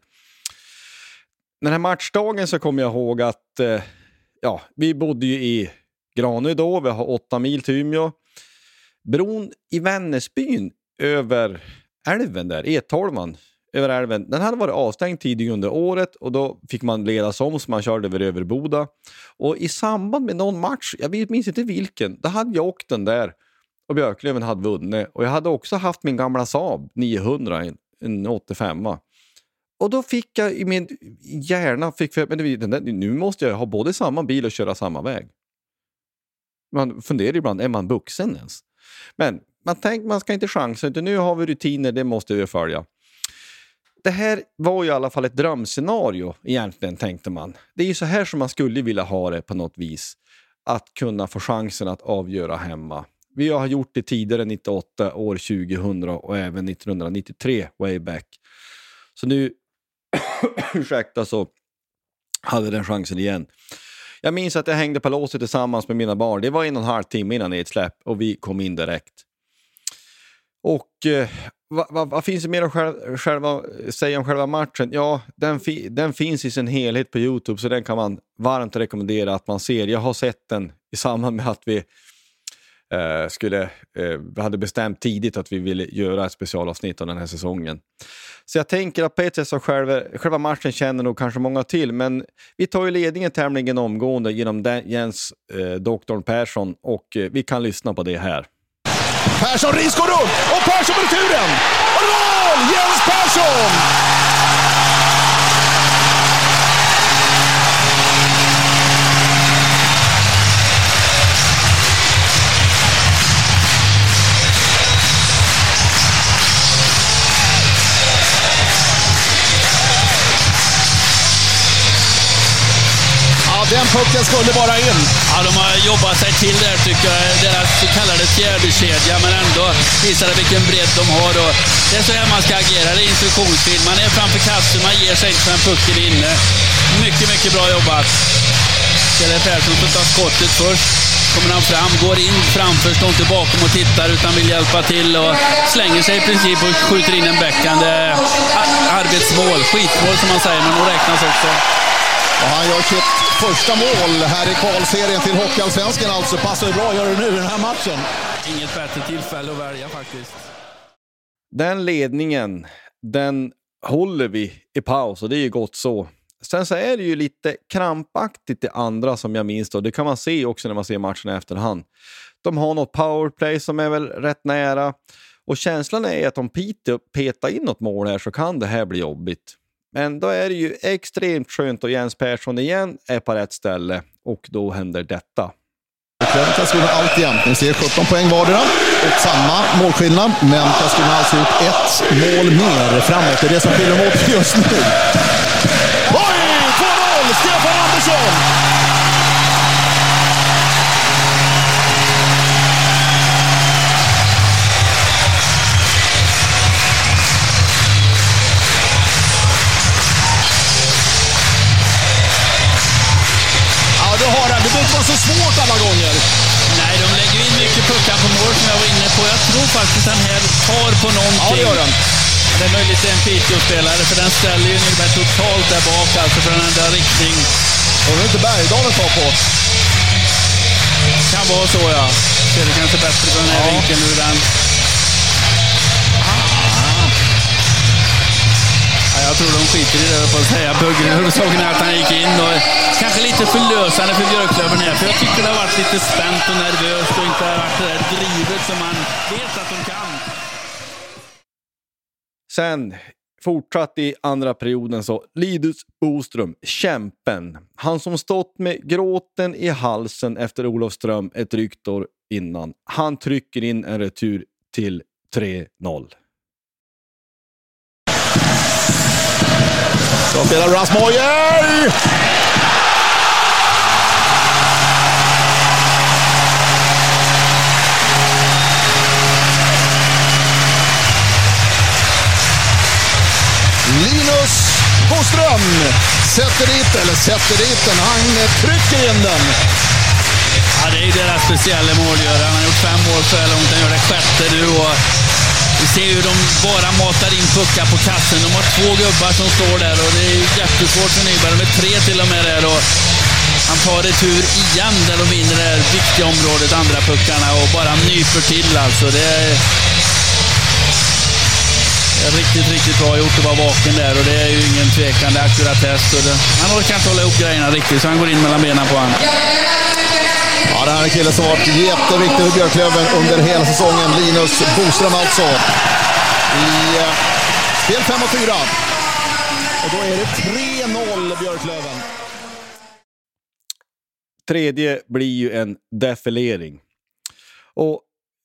Den här matchdagen så kommer jag ihåg att eh, ja, vi bodde ju i Granö då, vi har åtta mil till Umeå. Bron i Vännäsbyn över älven där, E12 över älven, den hade varit avstängd tidigare under året och då fick man ledas om så man körde över Överboda. Och i samband med någon match, jag minns inte vilken, då hade jag åkt den där och Björklöven hade vunnit. Och jag hade också haft min gamla Saab 900, en 85. och då fick jag i min hjärna, fick, för, men den där, nu måste jag ha både samma bil och köra samma väg. Man funderar ibland, är man vuxen ens? Men man tänk, man ska inte chansa, utan nu har vi rutiner, det måste vi följa. Det här var ju i alla fall ett drömscenario egentligen, tänkte man. Det är ju så här som man skulle vilja ha det på något vis. Att kunna få chansen att avgöra hemma. Vi har gjort det tidigare, 98, år 2000 och även 1993, way back. Så nu, ursäkta, så hade den chansen igen. Jag minns att jag hängde på låset tillsammans med mina barn. Det var en och en halv timme innan nedsläpp och vi kom in direkt. Och eh, vad, vad, vad finns det mer att själv, själva, säga om själva matchen? Ja, den, fi, den finns i sin helhet på Youtube så den kan man varmt rekommendera att man ser. Jag har sett den i samband med att vi eh, skulle, eh, vi hade bestämt tidigt att vi ville göra ett specialavsnitt av den här säsongen. Så jag tänker att på och själva, själva matchen känner nog kanske många till, men vi tar ju ledningen tämligen omgående genom den, Jens eh, doktorn Persson och eh, vi kan lyssna på det här. Persson Ris går runt och Persson med returen! Och mål! Jens Persson! Den pucken skulle bara in. Ja, de har jobbat sig till där tycker jag. Deras så kallade fjärdekedja, men ändå visar det vilken bredd de har. Och det är så här man ska agera. Det är instruktionsfilm. Man är framför kassen, man ger sig inte förrän pucken är inne. Mycket, mycket bra jobbat. Pelle Persson som tar skottet först. Kommer han fram, går in framför, står inte bakom och tittar utan vill hjälpa till och slänger sig i princip och skjuter in en backhand. Det är Arbetsmål, skitmål som man säger, men de räknas också. Och han gör sitt första mål här i kvalserien till Hockeyallsvenskan alltså. Passar ju bra att göra det nu i den här matchen. Inget bättre tillfälle att välja faktiskt. Den ledningen, den håller vi i paus och det är ju gott så. Sen så är det ju lite krampaktigt det andra som jag minns då. Det kan man se också när man ser matchen i efterhand. De har något powerplay som är väl rätt nära och känslan är att om Piteå petar in något mål här så kan det här bli jobbigt. Men då är det ju extremt skönt och Jens Persson igen är på rätt ställe och då händer detta. Klöven Karlskrona alltjämt. Ni ser 17 poäng vardera och samma målskillnad. Men Karlskrona har alltså gjort ett mål mer framåt. Det är det som skiljer dem åt just nu. Oj! 2-0! Stefan Andersson! Svårt alla gånger. Nej, de lägger in mycket puckar på mål som jag var inne på. Jag tror faktiskt den här tar på någonting. Ja, det gör den. Det är möjligt det är en Piteå-spelare, för den ställer ju Nyberg totalt där bak, alltså för den ändrar riktning. Och det är inte Bergdalen tar på. Kan vara så, ja. Ser det kanske bättre på den här Ja. vinkeln ur den. Tror de skiter i det, jag på att säga. Buggen huvudsaken är att han gick in. Och kanske lite förlösande för Björklöven här, för jag tycker det har varit lite spänt och nervöst och inte varit det där drivet som man vet att de kan. Sen fortsatt i andra perioden så Lidus Boström, kämpen. Han som stått med gråten i halsen efter Olofström ett drygt år innan. Han trycker in en retur till 3-0. Då spelar Rasmoyer! Linus Boström sätter dit, eller sätter dit den, han trycker in den. Ja, det är deras speciella målgörare. Han har gjort fem mål så här långt. Han gör det sjätte nu. Och vi ser ju hur de bara matar in puckar på kassen. De har två gubbar som står där och det är jättesvårt för Nyberg. De är tre till och med där. Och han tar retur igen där de vinner det här viktiga området, andra puckarna, och bara nyper till alltså. Det är Eh, riktigt, riktigt bra gjort att vara vaken där och det är ju ingen tvekan. Det är akkuratess. och det- Han orkar inte hålla ihop grejerna riktigt så han går in mellan benen på honom. Ja, det här är en kille som varit jätteviktig för Björklöven under hela säsongen. Linus Boström alltså. I eh, spel 5 och 4. då är det 3-0 Björklöven. Tredje blir ju en defilering. Och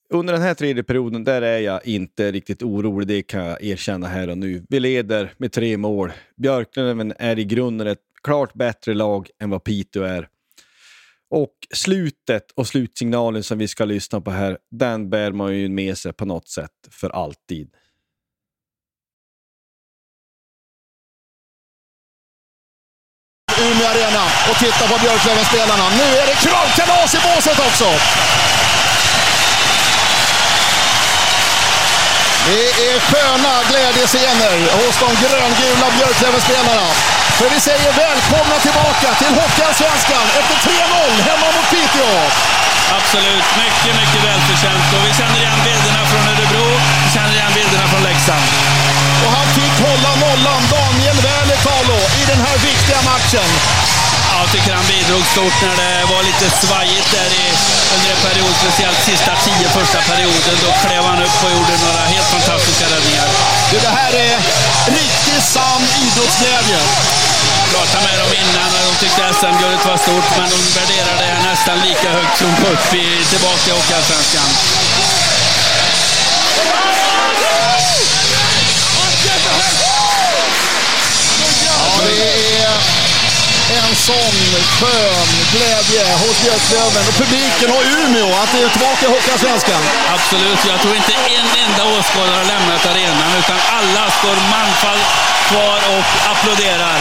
under den här tredje perioden, där är jag inte riktigt orolig, det kan jag erkänna här och nu. Vi leder med tre mål. Björklöven är i grunden ett klart bättre lag än vad Piteå är. Och slutet och slutsignalen som vi ska lyssna på här, den bär man ju med sig på något sätt för alltid. Umeå Arena och titta på Björklöven-spelarna. Nu är det kravkalas i båset också! Det är sköna glädjescener hos de gröngula Björklöven-spelarna. För vi säger välkomna tillbaka till Hockeyallsvenskan efter 3-0 hemma mot Piteå. Absolut, mycket, mycket välförtjänt. Och vi känner igen bilderna från Örebro, vi känner igen bilderna från Leksand. Och han fick hålla nollan, Daniel Välikalo, i den här viktiga matchen. Ja, jag tycker han bidrog stort när det var lite svajigt där i, under en period, speciellt sista tio första perioden. Då klev han upp och gjorde några helt fantastiska räddningar. Du, det här är riktigt sann idrottsglädje. Pratade med dem innan och de tyckte SM-guldet var stort, men de värderade det nästan lika högt som upp i, tillbaka i Hockeyallsvenskan. Ja, det är en sån skön glädje hos Björklöven och publiken och Umeå att det är tillbaka i Hockeyallsvenskan. Absolut, jag tror inte en enda åskådare har lämnat arenan, utan alla står manfall kvar och applåderar.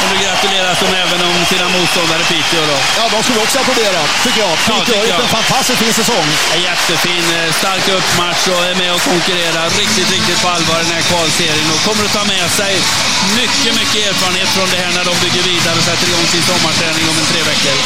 Och nu gratuleras de även om sina motståndare Piteå då. Ja, de skulle också applådera, tycker jag. Piteå har tycker gjort en fantastiskt fin säsong. En jättefin, eh, stark uppmatch och är med och konkurrerar riktigt, riktigt på allvar i den här kvalserien och kommer att ta med sig mycket, mycket erfarenhet från det här när de bygger vidare och sätter igång sin sommarträning om en tre veckor.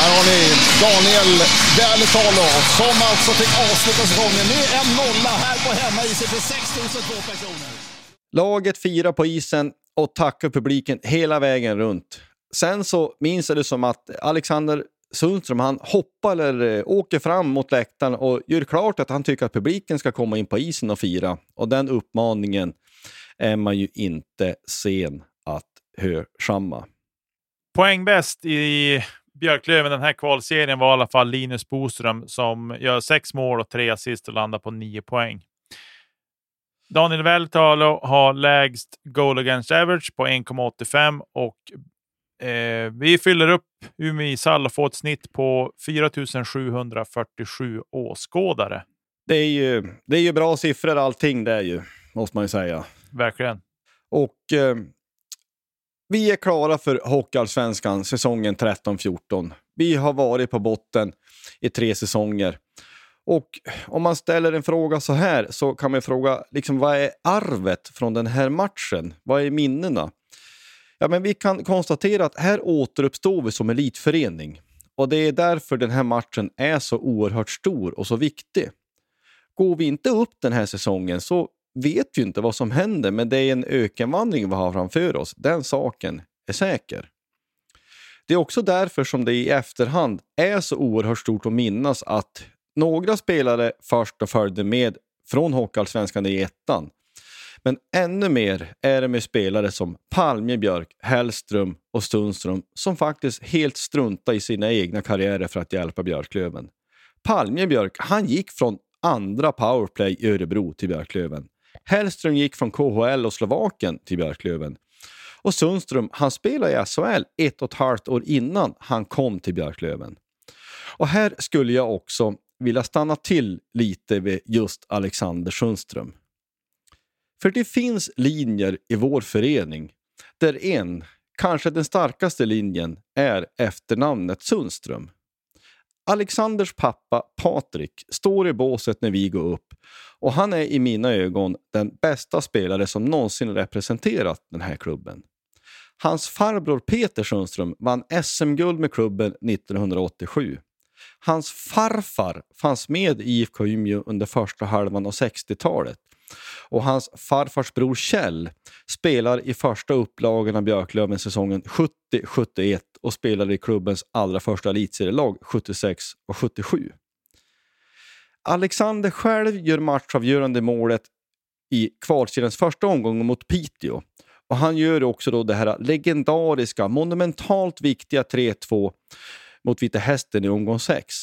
Här har ni Daniel Väletalo som alltså fick avsluta säsongen med en nolla här på hemmaiset för 6002 personer. Laget firar på isen och tackar publiken hela vägen runt. Sen så minns jag det som att Alexander Sundström han hoppar eller eh, åker fram mot läktaren och gör klart att han tycker att publiken ska komma in på isen och fira. Och den uppmaningen är man ju inte sen att hörsamma. Poängbäst i Björklöven den här kvalserien var i alla fall Linus Boström som gör sex mål och tre assist och landar på nio poäng. Daniel Vältalo har lägst goal against average på 1,85 och eh, vi fyller upp Umeå ishall och får ett snitt på 4 747 åskådare. Det är ju, det är ju bra siffror allting det är ju, måste man ju säga. Verkligen. Och eh, vi är klara för Hockeyallsvenskan säsongen 13-14. Vi har varit på botten i tre säsonger. Och om man ställer en fråga så här så kan man fråga liksom, vad är arvet från den här matchen? Vad är minnena? Ja, men vi kan konstatera att här återuppstår vi som elitförening. Och det är därför den här matchen är så oerhört stor och så viktig. Går vi inte upp den här säsongen så vet vi inte vad som händer, men det är en ökenvandring vi har framför oss. Den saken är säker. Det är också därför som det i efterhand är så oerhört stort att minnas att några spelare först och följde med från Hockeyallsvenskan i ettan. Men ännu mer är det med spelare som Palmebjörk, Hellström och Sundström som faktiskt helt struntade i sina egna karriärer för att hjälpa Björklöven. Palmebjörk, han gick från andra powerplay i Örebro till Björklöven. Hellström gick från KHL och Slovakien till Björklöven. Och Sundström, han spelade i SHL ett och ett halvt år innan han kom till Björklöven. Och här skulle jag också vilja stanna till lite vid just Alexander Sundström. För det finns linjer i vår förening där en, kanske den starkaste linjen, är efternamnet Sundström. Alexanders pappa Patrik står i båset när vi går upp och han är i mina ögon den bästa spelare som någonsin representerat den här klubben. Hans farbror Peter Sundström vann SM-guld med klubben 1987. Hans farfar fanns med i IFK Umeå under första halvan av 60-talet. Och hans farfars bror Kjell spelar i första upplagan av Björklöven säsongen 70-71 och spelade i klubbens allra första elitserielag 76 och 77. Alexander själv gör matchavgörande målet i kvalseriens första omgång mot Piteå. Och han gör också då det här legendariska, monumentalt viktiga 3-2 mot Vita Hästen i omgång 6.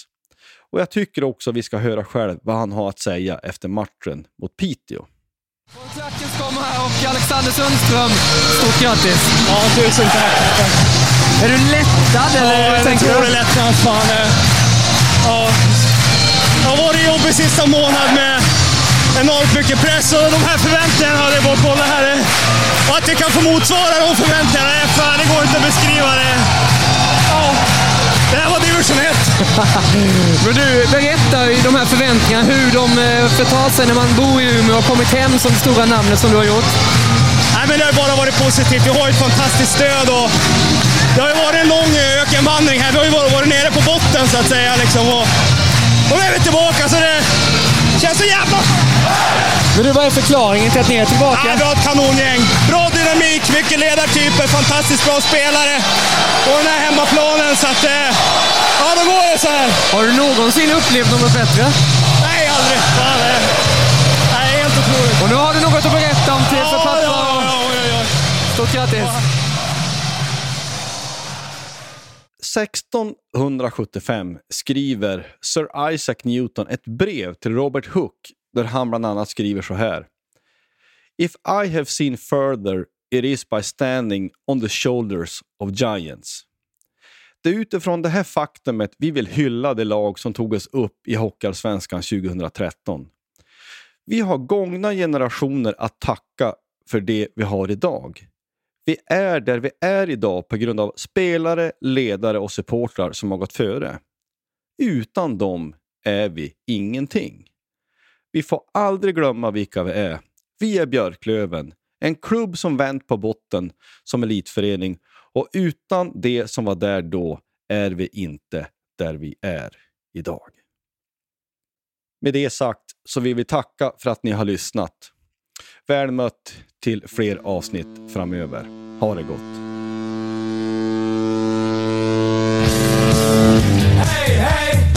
Och jag tycker också vi ska höra själv vad han har att säga efter matchen mot Piteå. Klackens kommer här och Alexander Sundström, stort grattis! Ja, tusen tack! Är du lättad eller? Ja, jag tror det är lättnad. Fan. Ja. Det har varit jobbigt sista månaden med enormt mycket press och de här förväntningarna, det är bara att kolla här. Och att vi kan få motsvara de förväntningarna, fan, det går inte att beskriva. Det. Ja, det här var division 1. Men du, berätta i de här förväntningarna hur de eh, förtar sig när man bor i Umeå och har kommit hem som det stora namnet som du har gjort. Nej, men det har bara varit positivt. Vi har ett fantastiskt stöd och det har ju varit en lång ökenvandring här. Vi har ju varit nere på botten så att säga. Liksom. Och, och nu är vi tillbaka så det känns så jävla... Men du, vad är förklaringen till att ni är tillbaka? Ja, vi har ett kanongäng. Bra dynamik, mycket ledartyper, fantastiskt bra spelare. Och den här hemmaplanen så att... eh, Ja, då går det så här. Har du någonsin upplevt något bättre? Nej, aldrig. Fan, det... Nej, helt otroligt. Och nu har du något att berätta om till för Ja, pappa. ja, ja, ja, ja. Stort grattis! 1675 eh, skriver Sir Isaac Newton ett brev till Robert Hooke där han bland annat skriver så här. If I have seen further it is by standing on the shoulders of giants. Det är utifrån det här faktumet vi vill hylla det lag som tog oss upp i Hockeyallsvenskan 2013. Vi har gångna generationer att tacka för det vi har idag. Vi är där vi är idag på grund av spelare, ledare och supportrar som har gått före. Utan dem är vi ingenting. Vi får aldrig glömma vilka vi är. Vi är Björklöven, en klubb som vänt på botten som elitförening och utan det som var där då är vi inte där vi är idag. Med det sagt så vill vi tacka för att ni har lyssnat. Väl mött till fler avsnitt framöver. Ha det gott! Hey, hey!